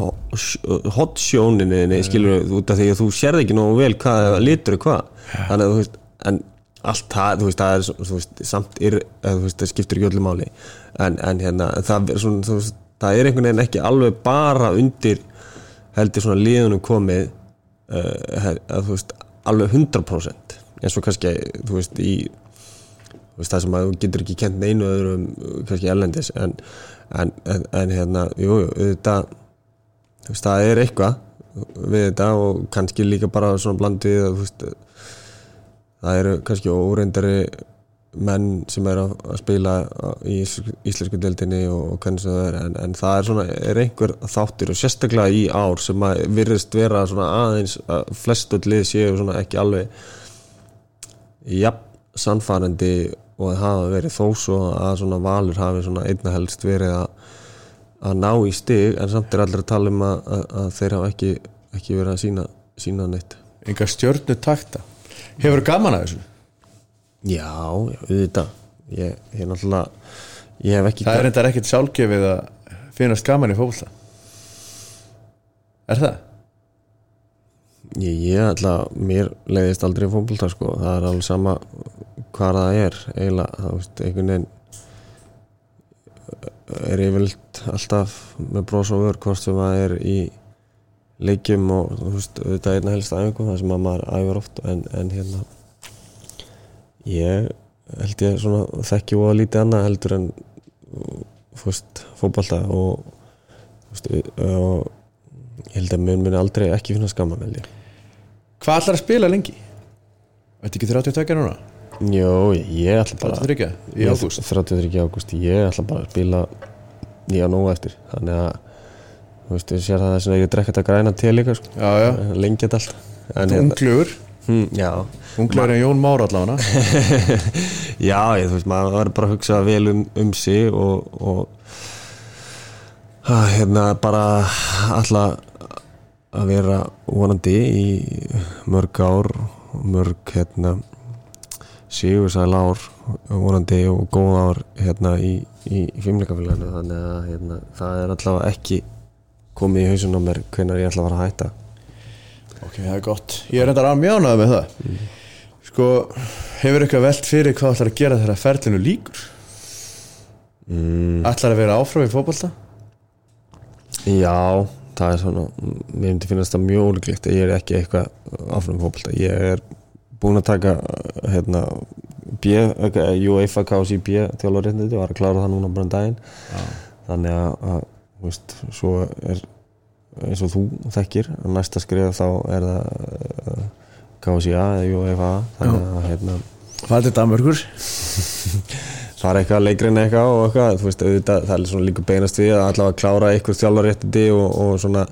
hotsjóninni mm. skilur þú út af því að þú sérði ekki nógu vel hvað litur er hvað. Þannig að þú veist en allt það, þú veist, það er þú veist, samt er, þú veist, það skiptur ekki öllu máli. En, en hérna, það er svona, veist, það er einhvern veginn ekki alveg bara undir heldur svona liðunum komið uh, að þú veist, alveg 100% eins og kannski, þú veist, í veist, það sem að þú getur ekki kent neinu öðrum, kannski ellendis en, en, en, en hérna, jú, þetta þú veist, það er eitthvað við þetta og kannski líka bara svona blandið, þú veist það eru kannski óreindari menn sem er að spila í íslensku deildinni og hvernig það er en, en það er svona, er einhver þáttir og sérstaklega í ár sem að virðist vera aðeins að flestu lið séu ekki alveg jafn sannfærandi og það hafa verið þó svo að svona valur hafi svona einna helst verið að, að ná í stig en samt er allir að tala um að, að, að þeir hafa ekki, ekki verið að sína, sína neitt Enga stjörnu takta Hefur gaman að þessu? Já, auðvitað ég, ég náttúrulega ég hef ekki Það er reyndar ekkert sjálfgefið að finnast gaman í fólkla Er það? Ég, ég alltaf, mér leiðist aldrei í fólkla sko, það er alveg sama hvað það er, eiginlega það veist, einhvern veginn er yfirlt alltaf með brós og vör hvort sem það er í leikjum og þú veist, þetta er einna helst aðeins það sem að maður æfur oft en, en hérna ég held ég svona þekki og lítið annað heldur en fyrst fókbalta og, veist, og ég held að mun muni aldrei ekki finna skaman held ég Hvað ætlar að spila lengi? Þetta ekki 32 núna? Jó, ég ætla bara 33 í ágúst? 33 ágúst, ég ætla bara að spila nýja nógu eftir. Þannig að þú veist, þú sér það að ég drekka þetta græna til líka sko. Já, já. Lengi þetta allt. Unglugur? Hm, Já. Unglugur en Jón Már allavega. [laughs] Já, ég, þú veist, maður verður bara að hugsa vel um, um sig og, og að, hérna bara alltaf að vera vonandi í mörg ár mörg hérna sígursæl ár vonandi og góð ár hérna í, í, fimmleikafélaginu þannig að hérna, það er allavega ekki komið í hausun á mér hvernig ég ætla að fara að hætta. Ok, það er gott. Ég er reyndar að mjánaða með það. Mm. sko, hefur eitthvað veld fyrir hvað ætlar að gera þegar ferlinu líkur mm. ætlar að vera áfram í fókbalta já, það er svona mér myndi finnast það mjög ólíklegt að ég er ekki eitthvað áfram í fókbalta ég er búin að taka hérna B, UEFA KSI B þjálfurréttindi, var að klára það núna bara en daginn já. þannig að veist, svo er eins og þú þekkir næsta skrif þá er það uh, KSIA eða UEFA þannig að hérna Hvað er þetta mörgur? Er eitthvað leikrin eitthvað og eitthvað veist, auðvitað, það er svona líka beinast við að allavega klára eitthvað þjálfaréttindi og, og svona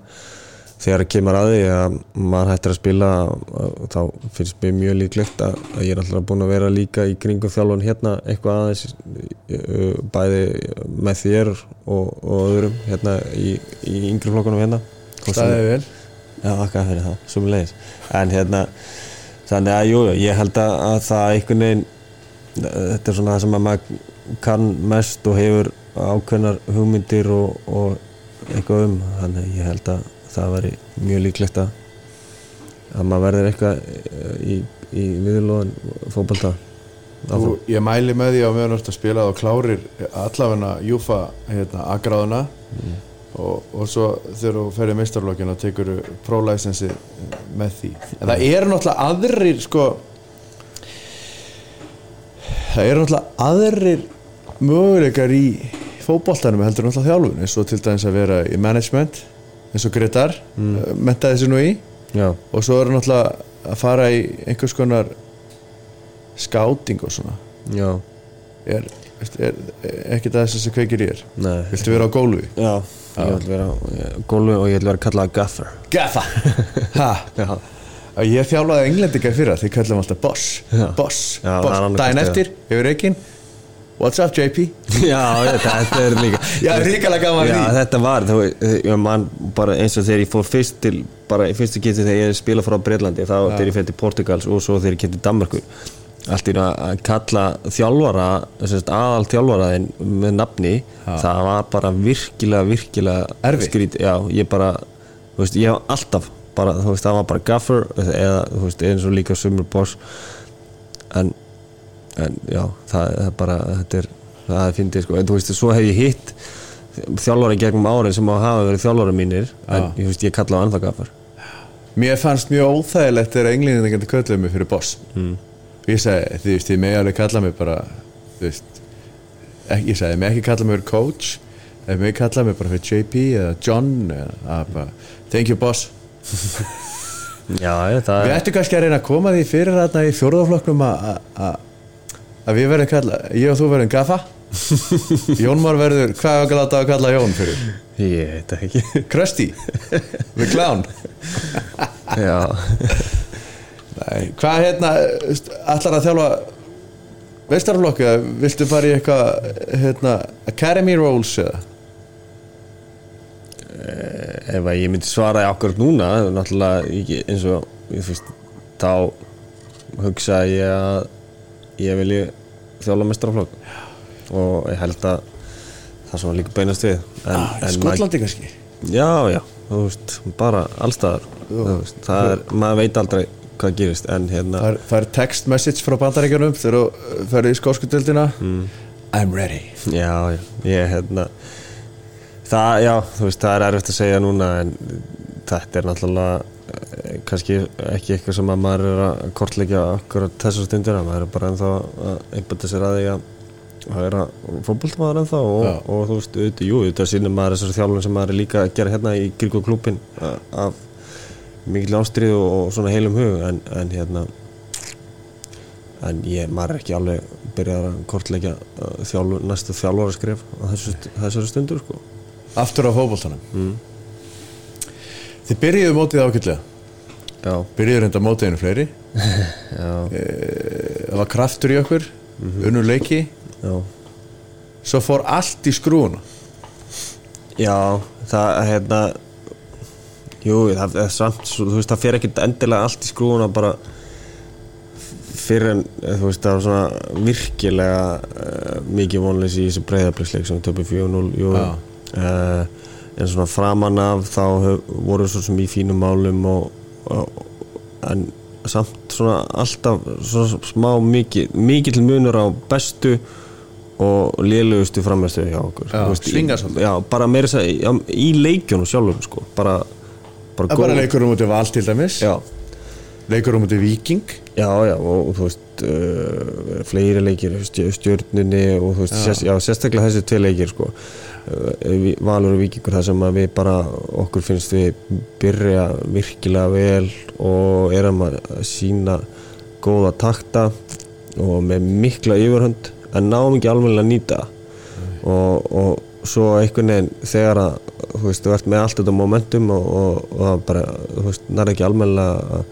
þegar það kemur að því að maður hættir að spila þá finnst mér mjög líklegt að, að ég er alltaf búin að vera líka í kringum þjálfun hérna eitthvað aðeins bæði með þér og, og öðrum hérna í, í yngri flokkunum hérna. Er vel. Já, akka fyrir það, leiðis en hérna, þannig að jú, ég held að, að það einhvern veginn þetta er svona það sem að maður kann mest og hefur ákveðnar hugmyndir og, og eitthvað um, þannig ég held að það væri mjög líklegt að að maður verður eitthvað eh, í, í viðlóðan fókbalta ég mæli með því að við erum að spila og klárir allavegna júfa hérna, aðgráðuna mm. og, og svo þegar þú ferir mistarflokkina tekur þú prólæsensi með því. En það eru náttúrulega aðrir sko það eru náttúrulega aðrir möguleikar í fókbaltanum heldur náttúrulega þjálfun eins og til dæmis að vera í management eins og Gretar mm. Eh, mentaði þessu nú í Já. og svo er náttúrulega að fara í einhvers konar skáting og svona Já. er, er, er ekki það þess að kveikir ég er Nei. viltu vera á gólfi? Já, ég vil vera á gólfi og ég vil vera kallað gaffer Gaffer? [laughs] Ég þjálfaði englendingar fyrir það, þið kallum alltaf boss. Boss, boss. hvort eftir, hefur reygin What's up JP? Já, þetta, er líka [laughs] Já, ríkala gaman Já, því. þetta var, þú veist, mann bara eins og þegar ég fór fyrst til bara í fyrstu geti þegar ég spila frá Breitlandi þá þegar ég til Portugals og svo þegar ég geti Danmarku allt í raun að kalla þjálfara aðal þjálfaraðin með nafni það var bara virkilega virkilega skrít já, ég bara, þú veist, ég hef alltaf bara, þú veist, það var bara gaffer eða, þú veist, eins og líka sumur boss. En, en já, það, það er bara þetta er, það er fyndið, sko, en þú veist, svo hef ég hitt þjálfara í gegnum árin sem á að hafa verið þjálfara mínir en, ég veist, ég kalla á ennþá gaffer. Mér fannst mjög óþægilegt þegar englendingar gæti kölluð mig fyrir boss. Mm. Ég sagði, þú veist, ég megi alveg kalla mig bara Þú veist ekki, Ég sagði, ég megi ekki kalla mig fyrir coach Ég megi kalla mig bara fyrir JP eða John eða að bara, Thank you boss [laughs] já, það Við ættum kannski að reyna að koma því fyrir þarna í fjórðaflokknum að við verðum kalla Ég og þú verðum gaffa [laughs] Jón Már verður, hvað er að láta að kalla Jón fyrir? ég veit það ekki. Krusty Við klán já. Nei, hvað hérna allar að þjálfa veistarflokku viltu fara í eitthvað hérna, Academy Roles eða ef að ég myndi svara í okkur núna náttúrulega eins og ég finnst, þá hugsa ég að ég vilji þjóla mestraflokk og ég held að það sem var líka beinast við en, ah, en Skotlandi kannski? Já, já, þú veist, bara allstaðar veist, það er, maður veit aldrei hvað gerist en hérna það er, það er text message frá bandaríkjunum þegar þú ferði í skóskudöldina mm. I'm ready. Já, já, ég hérna það, já, þú veist, það er erfitt að segja núna en þetta er náttúrulega eh, kannski ekki eitthvað sem að maður er að kortleggja akkurat þessar stundir að maður er bara ennþá að einbæta sér að því að að vera fótboltmaður ennþá og, Já. og þú veist, auðvitað, jú, auðvitað sínum maður þessar þjálfun sem maður er líka að gera hérna í Gríko klúpin af mikil ástrið og, og svona heilum hug en, en hérna en ég, maður er ekki alveg byrjað að kortleggja uh, þjálfur, næstu þjálfara skrif á þessu, þessari stundur sko. Aftur á fótboltanum. Mm. þið byrjuðu mótið ákveðlega já, byrjuðu reynda mótið einu fleiri. [laughs] Já, það var kraftur í okkur unnur leiki. Já. Svo fór allt í skrúuna já, það hérna jú, það er samt þú veist, það fer ekkert endilega allt í skrúuna bara fyrir en, eh, þú veist, það var svona virkilega uh, mikið vonleysi í þessu breyðabliksleik sem við töpum 4-0 jú, Já. Uh, en svona framan af þá hef, voru svo sem í fínum málum og, og en samt svona alltaf svona smá mikið mikið munur á bestu og lélugustu frammestu hjá okkur. Já, veist, í- já, bara meira að já, í leikjónu sjálfum sko, bara bara, bara góð- leikur um út í val til dæmis. Já, leikur um út í viking já, já, og, og þú veist uh, fleiri leikir, stjörnunni og þú veist, já, sérstaklega þessi tvei leikir sko, Valur og Víkingur það sem að við bara, okkur finnst við byrja virkilega vel og erum að sína góða takta og með mikla yfirhönd en náum ekki alveg að nýta og, og svo einhvern veginn þegar að þú veist, þú ert með allt þetta momentum og, og, og bara, þú veist, nær ekki alveg að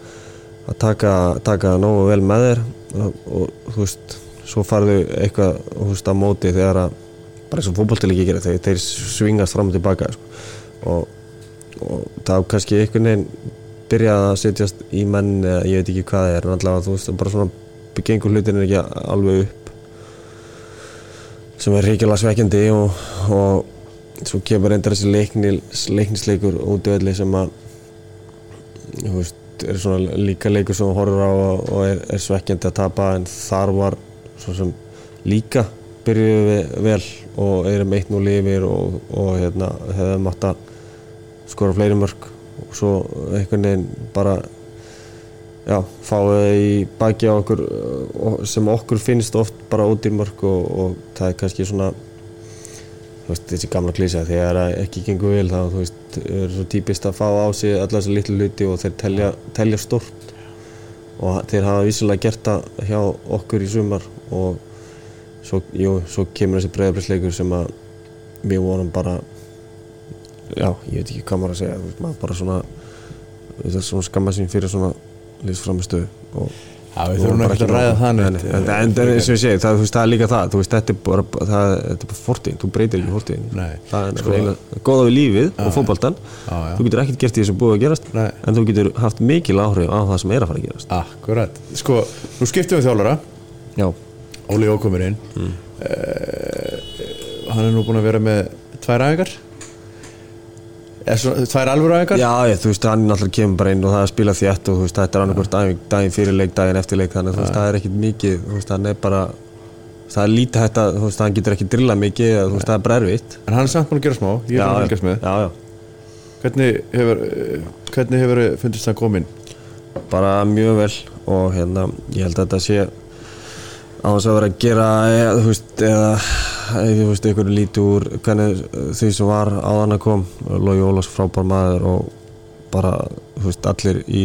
að taka, taka nógu vel með þér og, þú veist, svo farðu eitthvað þú veist, á móti þegar að bara eins og fótboltilegi gera, þeir, þeir svingast fram og tilbaka sko. og, og þá kannski einhvern veginn byrjaði að setjast í menn eða ég veit ekki hvað það er, en allavega þú veist, bara svona gengur hlutin ekki alveg upp sem er reykjulega svekkjandi og, og svo kemur reyndar þessi leikni, leiknisleikur út í öllu sem að þú veist, er svona líka leikur sem þú horfur á og, og er, er svekkjandi að tapa en þar var svo sem líka byrjuðu við vel og erum 1-0 yfir og, og hérna hefðum átt að skora fleiri mörg og svo einhvern veginn bara já, fáið það í baki á okkur uh, sem okkur finnst oft bara ódýr mörg og, og það er kannski svona þú veist, þessi gamla klísa þegar það ekki gengur vel þá þú veist, er svo típist að fá á sig alla þessi litlu hluti og þeir telja, telja stort og þeir hafa vísilega gert það hjá okkur í sumar og svo, jú, svo kemur þessi breyðabriðsleikur sem að við vorum bara já, ég veit ekki hvað maður að segja þú veist, maður bara svona það er svona skamma sín fyrir svona liðsframistöðu og Já, við þurfum ekki að ræða það neitt. en, en, en eins og ég segi, það, þú veist, það er líka það þú veist, þetta er bara, það, þetta er bara fortíðin þú breytir ekki fortíðin Nei. það er Sko- sko, góða við lífið og fótboltan Já, já. þú getur ekkert gert í þessu búið að gerast Nei. en þú getur haft mikil áhrif á það sem er að fara að gerast Akkurat, sko, nú skiptum við þjálfara Já, Óli Ókomur inn. Mm. hann er nú búin að vera með tvær æfingar. Svo, tvær alvöru æfingar? Já, ég, þú veist, hann náttúrulega kemur bara inn og það er að spila þétt og veist, þetta er annarkvort daginn, daginn fyrir leik, daginn eftir leik þannig að veist, það er ekkit mikið veist, hann er bara það er lítið hægt að, hann getur ekki drilla mikið veist, það er bara erfitt. En hann er samt búin að gera smá, ég er búin að fylgjast með. já, já, hvernig hefur, eh, hvernig hefur fundist það komin bara mjög vel og hérna, ég held að þetta sé á þess að vera að gera eða, þú veist, eða eða, þú veist, einhverju lítið úr hvernig því sem var áðan að kom. Lógi Ólafs frábær maður og bara, þú veist, allir í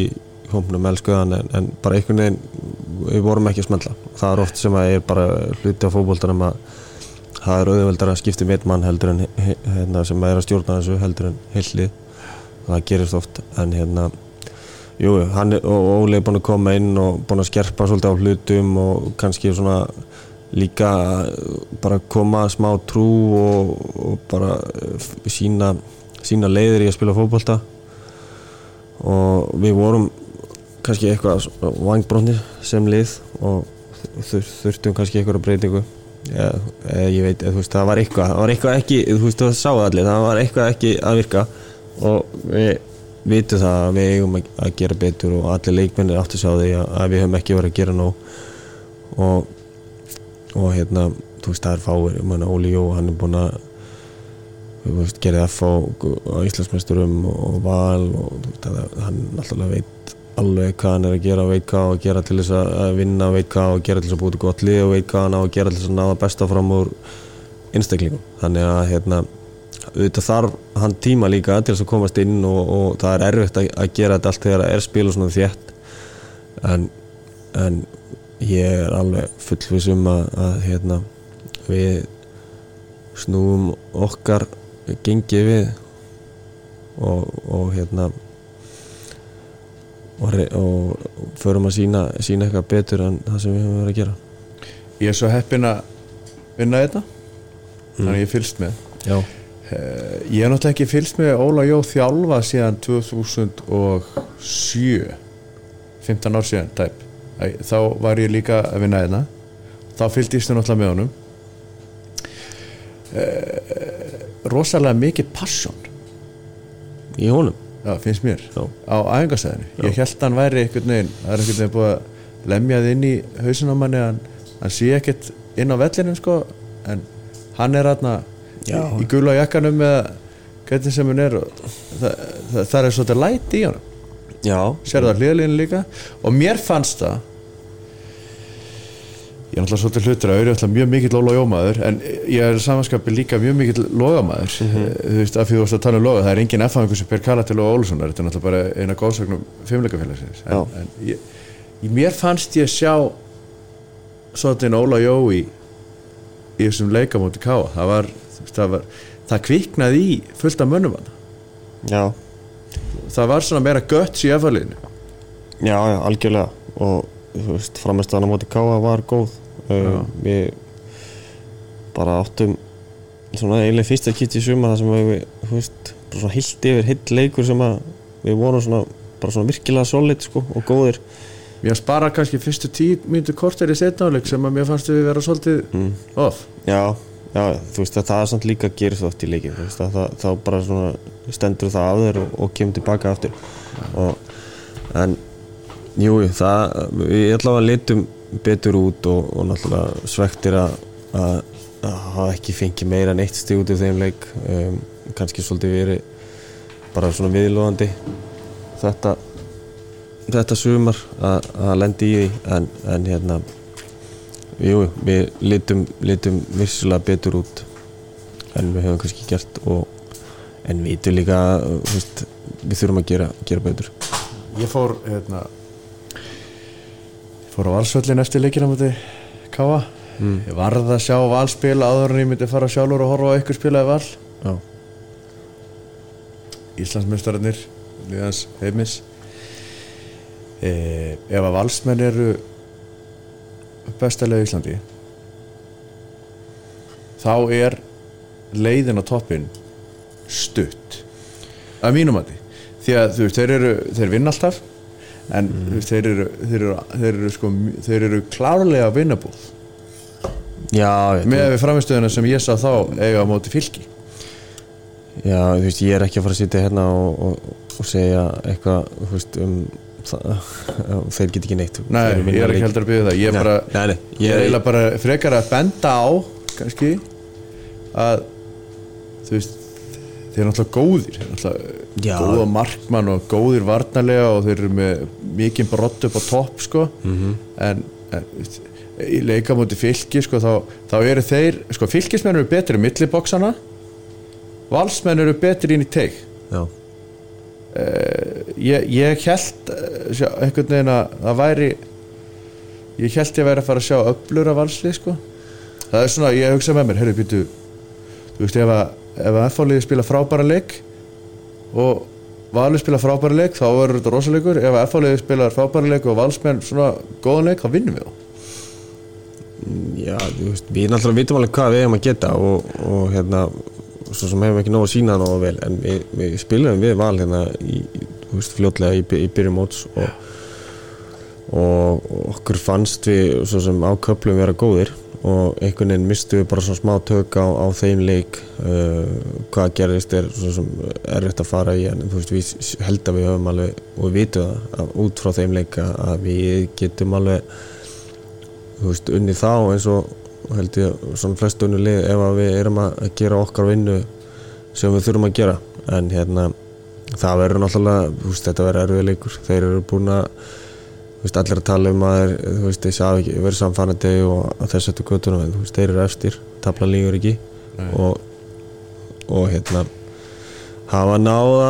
hómnum elskuðan en, en bara einhvern veginn við vorum ekki að smella. Það er oft sem að er bara hluti af fótboltanum að það er auðveldar að skipta um einn mann heldur en hérna, sem er að stjórna þessu heldur en heillið það gerist oft en hérna Jú, hann er, og Óli er búinn að koma inn og búinn að skerpa svolítið á hlutum og kannski svona líka bara koma smá trú og, og bara eh, sína, sína leiðir í að spila fótbolta. Og við vorum kannski eitthvað vangbrotnir sem lið og þur, þurftum kannski eitthvað breytingu. Ja, ég veit, þú veist, það var eitthvað það var eitthvað ekki, þú veist, það sáðu allir það var eitthvað ekki að virka. Og við vitum það að við eigum að gera betur og allir leikmennir áttu sjá því að, við höfum ekki verið að gera nóg. Og, og hérna þú veist það er fáir, ég meina Óli Jó hann er búinn að veist, gerði F á, á Íslandsmeisturum og val og veist, hann náttúrulega veit alveg hvað hann er að gera og veit hvað að gera til þess að vinna veit hvað að gera til þess að búið gott lið og veit hvað hann á að gera til þess að ná það besta fram úr einstaklingum þannig að hérna auðvitað þarf hann tíma líka til þess að komast inn og, og það er erfitt að, að gera þetta allt þegar það er spilu svona þétt. En, en ég er alveg fullvis um að, að hérna, við snúum okkar gengið við og, og hérna og, og förum að sína, sína eitthvað betur en það sem við höfum verið að gera. Ég er svo heppin að vinna þetta þannig að ég fylgst með. Já, ég er náttúrulega ekki fylgst með Óla Jó þjálfa síðan 2007 15 ár síðan tæp. Þá var ég líka að vinna hérna þá fylgdist ég náttúrulega með honum eh, rosalega mikið passion í honum Já, finnst mér Já. á æfingasæðinu ég held að hann væri einhvern veginn það er einhvern veginn búið að lemja þið inn í hausin á manni hann, hann sé ekkert inn á vellinum sko en hann er aðna. Í, í gula jakkanum með hvernig sem hann er það, það, það er svolítið læti í hann Já, sér það hliðalínu líka? Og mér fannst það ég er náttúrulega svolítið hlutur að auðvitað mjög mikill Óla Jómaður en ég er samanskapi líka mjög mikill Logamaður. Þú veist af því þú varst að tala um Loga það er engin F-fangur sem per kalla til Loga Ólussonar þetta er náttúrulega bara eina góðsögnum fimmleikafélagsins en, en ég, ég, mér fannst ég sjá svolítið Óla Jó í í þessum leikamóti Káa það var, það var það kviknaði í fullt af mönnum hann já, það var svona meira götts í F-liðinu já, já, algjörlega. Og þú veist, framistæðan á móti Káa var góð. Uh, við bara áttum svona eiginlega fyrsta kitt í suma það sem við, þú veist, bara svona heilt yfir heilt leikur sem að við vorum svona bara svona virkilega solid sko og góðir. Mér spara kannski fyrstu tíu mínútu korter í setnáleik sem að mér fannst við vera svolítið mm. off. já, já, þú veist að það er samt líka gerist oft í leikin, að þá bara svona stendur það af þér og, og kemur tilbaka aftur. Og, en jú, jú, það við allavega litum betur út og, og náttúrulega svektir að að að hafa ekki fengið meira en eitt stig út af þeim leik um, kannski svolítið verið bara svona viðlóðandi þetta þetta sumar að, að lendi í því en, en hérna jú, við litum, litum vissulega betur út en við höfum kannski gert og, en við vitum líka veist, við þurfum að gera, gera betur Ég fór, hérna, fór á valsvöllin eftir leikina múti Káa. mm. Ég varð að sjá val spila áður en ég myndi fara sjálfur og horfa á ykkur spilaði val. já, Íslandsmeistararnir, liðans heimis. E, ef að valsmenn eru bestalega í Íslandi þá er leiðin á toppin stutt að mínum að því því að þú veist, þeir eru þeir vinna alltaf en mm. þeir, eru, þeir, eru, þeir, eru sko, þeir eru klárlega að vinna búð Já, ég, með framistöðuna sem ég sá þá eiga á móti fylki. Já, þú veist, ég er ekki að fara að sitja hérna og, og, og segja eitthvað þú veist, um þeir get ekki neitt. Nei, ég er ekki heldur að byggja það. Ég er Nei, bara, nei, nei, ég er eiginlega bara frekar að benda á kannski að þú veist þeir eru náttúrulega góðir. Þeir eru náttúrulega góða markmann og góðir varnarlega og þeir eru með mikið brott upp á topp sko. Mhm. en, en þú veist, í leika múti fylki sko þá, þá eru þeir sko fylkismenn eru betri í milliboksana valsmenn eru betri inn í teig Já, ég, ég held eh, sjá, einhvern veginn að það væri ég held ég væri að fara að sjá öflur af valslið sko. Það er svona, ég hugsa með mér, herru býtu þú veist, ef að ef að F-fáliði spila frábæra leik og Valur spila frábæra leik þá verður þetta rosalegur, ef að F-fáliði spila frábæra leik og valsmenn svona góðan leik þá vinnum við þá. Já, þú veist, við náttúrulega vitum alveg hvað við hefum að geta og, og hérna, svo sem hefum ekki nóg að sína nóg vel, en við, við spilum við val hérna í, veist, fljótlega í, í byrjum móts og, og, og okkur fannst við svo sem á köflum vera góðir og einhvern veginn mistu við bara svona smá tök á, á þeim leik. Uh, hvað gerðist er svo sem erfitt að fara í en þú veist, við held að við höfum alveg og við vitum það, að, út frá þeim leik að- við getum alveg þú veist, unnið þá eins og held ég svona flest unni lið ef að við erum að gera okkar vinnu sem við þurfum að gera. En hérna það verður náttúrulega, þú veist, þetta verður erfið leikur. Þeir eru búin að þú veist, allir að tala um að þeir, þú veist, þeir sagði ekki verður samfannandi og þess eftir göttunum en þú veist, þeir eru efstir, tablan lígur ekki. Og, og hérna hafa náða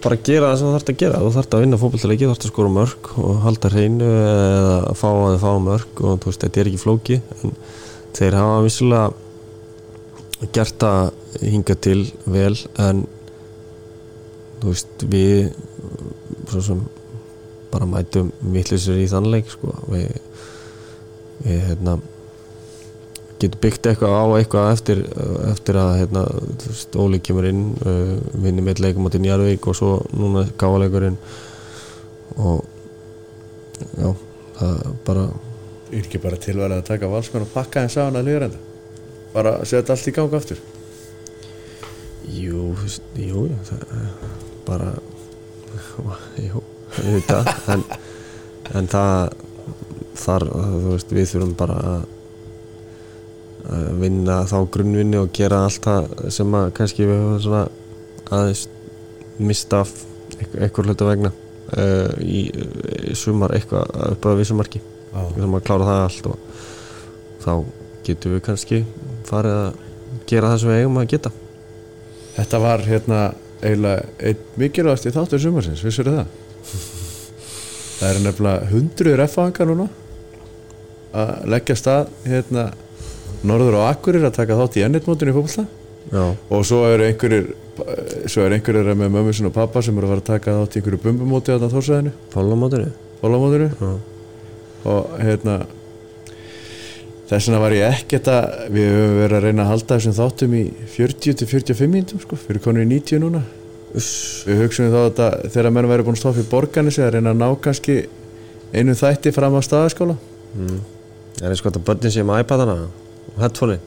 bara að gera það sem þú þarfst að gera. Þú þarfst að vinna fótballtaleiki, þú þarfst að skora mörg og halda hreinu eða að fá að þið fá mörg og þú veist, þetta er ekki flóki en þeir hafa vissulega gert það hinga til vel en þú veist, við svo sem bara mætum vittlisur í þannleik sko. við, við hérna getum byggt eitthvað á eitthvað eftir, eftir að hérna, Óli kemur inn uh, vinnum eitt leikum átti Njarvík og svo núna gáleikurinn og já, það bara er ekki bara tilvæg að taka valsmenn og pakka þeim saman að liðrenda bara setja allt í gang aftur jú, jú, það bara [laughs] jú, þetta en, en það þar, þú veist, við þurfum bara að vinna þá grunnvinni og gera allt það sem að kannski við höfum svona aðeins mista af eitthvað hluta vegna uh, í, í sumar eitthvað upp að vissumarki. Við þurfum að klára það allt og þá getum við kannski farið að gera það sem við eigum að geta. Þetta var hérna eiginlega einn mikilvægast í þáttur sumarsins, vissur það? [laughs] Það eru nefnilega hundruður F-fanga núna að leggja stað hérna norður á Akkurir að taka þátt í ennitmótinu í fólkvölda og svo eru einhverjir svo eru einhverjir með mömmu sinni og pappa sem eru að fara að taka þátt í einhverju bumbumóti á þetta þórsæðinu, Já, og hérna þess vegna var ég ekkert að við höfum verið að reyna að halda þessum þáttum í 40-45 mínutum sko, fyrir konur í 90 núna. Uss, við hugsaum þá þetta þegar menn væri búin að stoppa í borganis eða reyna að ná kannski einu þætti fram á staðaskóla. Mm. Er eins gott að börnin sé með iPadana og headphonein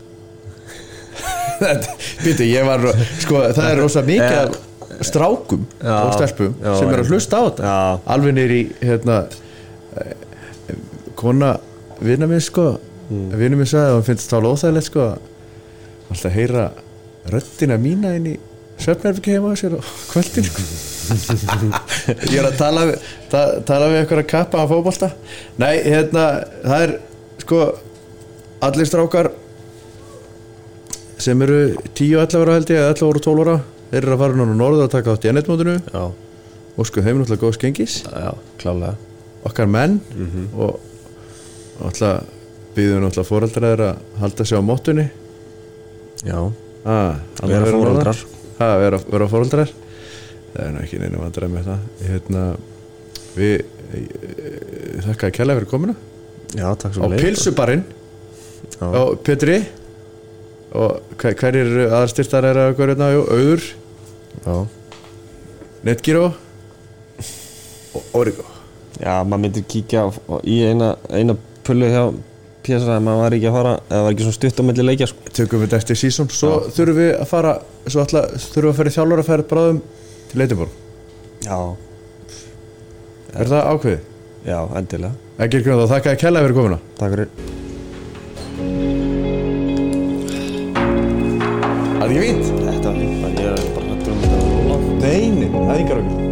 [laughs] Býtu, ég var sko, það er rosa mikið af strákum Já, og stelpum já, sem eru að hlusta á þetta. Já. alveg nýri hérna eh, kona vinna minn sko. Mm. vinna minn sagði að hann finnst þá óþægilegt sko. Alltaf heyra röddina mína inn í svefnherfingi heima á sér á [laughs] kvöldin sko. [laughs] ég er að tala við, ta, tala við eitthvað að kappa á fótbolta. Nei, hérna, það er sko allir strákar sem eru 10-11 ára held ég eða 11 ára og 12 ára þeir eru að fara núna norður að taka átt í ennetmótinu og sko þeim er náttúrulega góð skengis já, klálega. Okkar menn og náttúrulega býðum náttúrulega fóreldrar þeirra að halda sig á móttunni Já, ah, Vera foreldrar. ah, vera, vera fóreldrar það er nú ekki neina vandræð með það. Hérna við eh, þakkaði kærlega fyrir komuna. Já, takk á svo leið pilsubarinn. Já, á Petri. Og hver, hverjir aðarstyrtar er að hverju hérna, auður. Já, Netgyro og Origo. Já, maður myndir kíkja á- á- í eina, eina pullu hjá PSA maður var ekki að fara, eða var ekki svona stutt á melli leikja sko. Tökum við þetta eftir sísón Svo Já. þurfum við að fara Svo ætla, þurfum við að fara í þjálfur að fara bráðum til Leitinborg Já. Er það ákveðið? Já, endilega. Ekki er komið þá, þakka að kella fyrir komuna. Takk fyrir. Það er ekki fínt Þetta var fínt, ég er bara hættur um þetta Neini, það er yngar okkur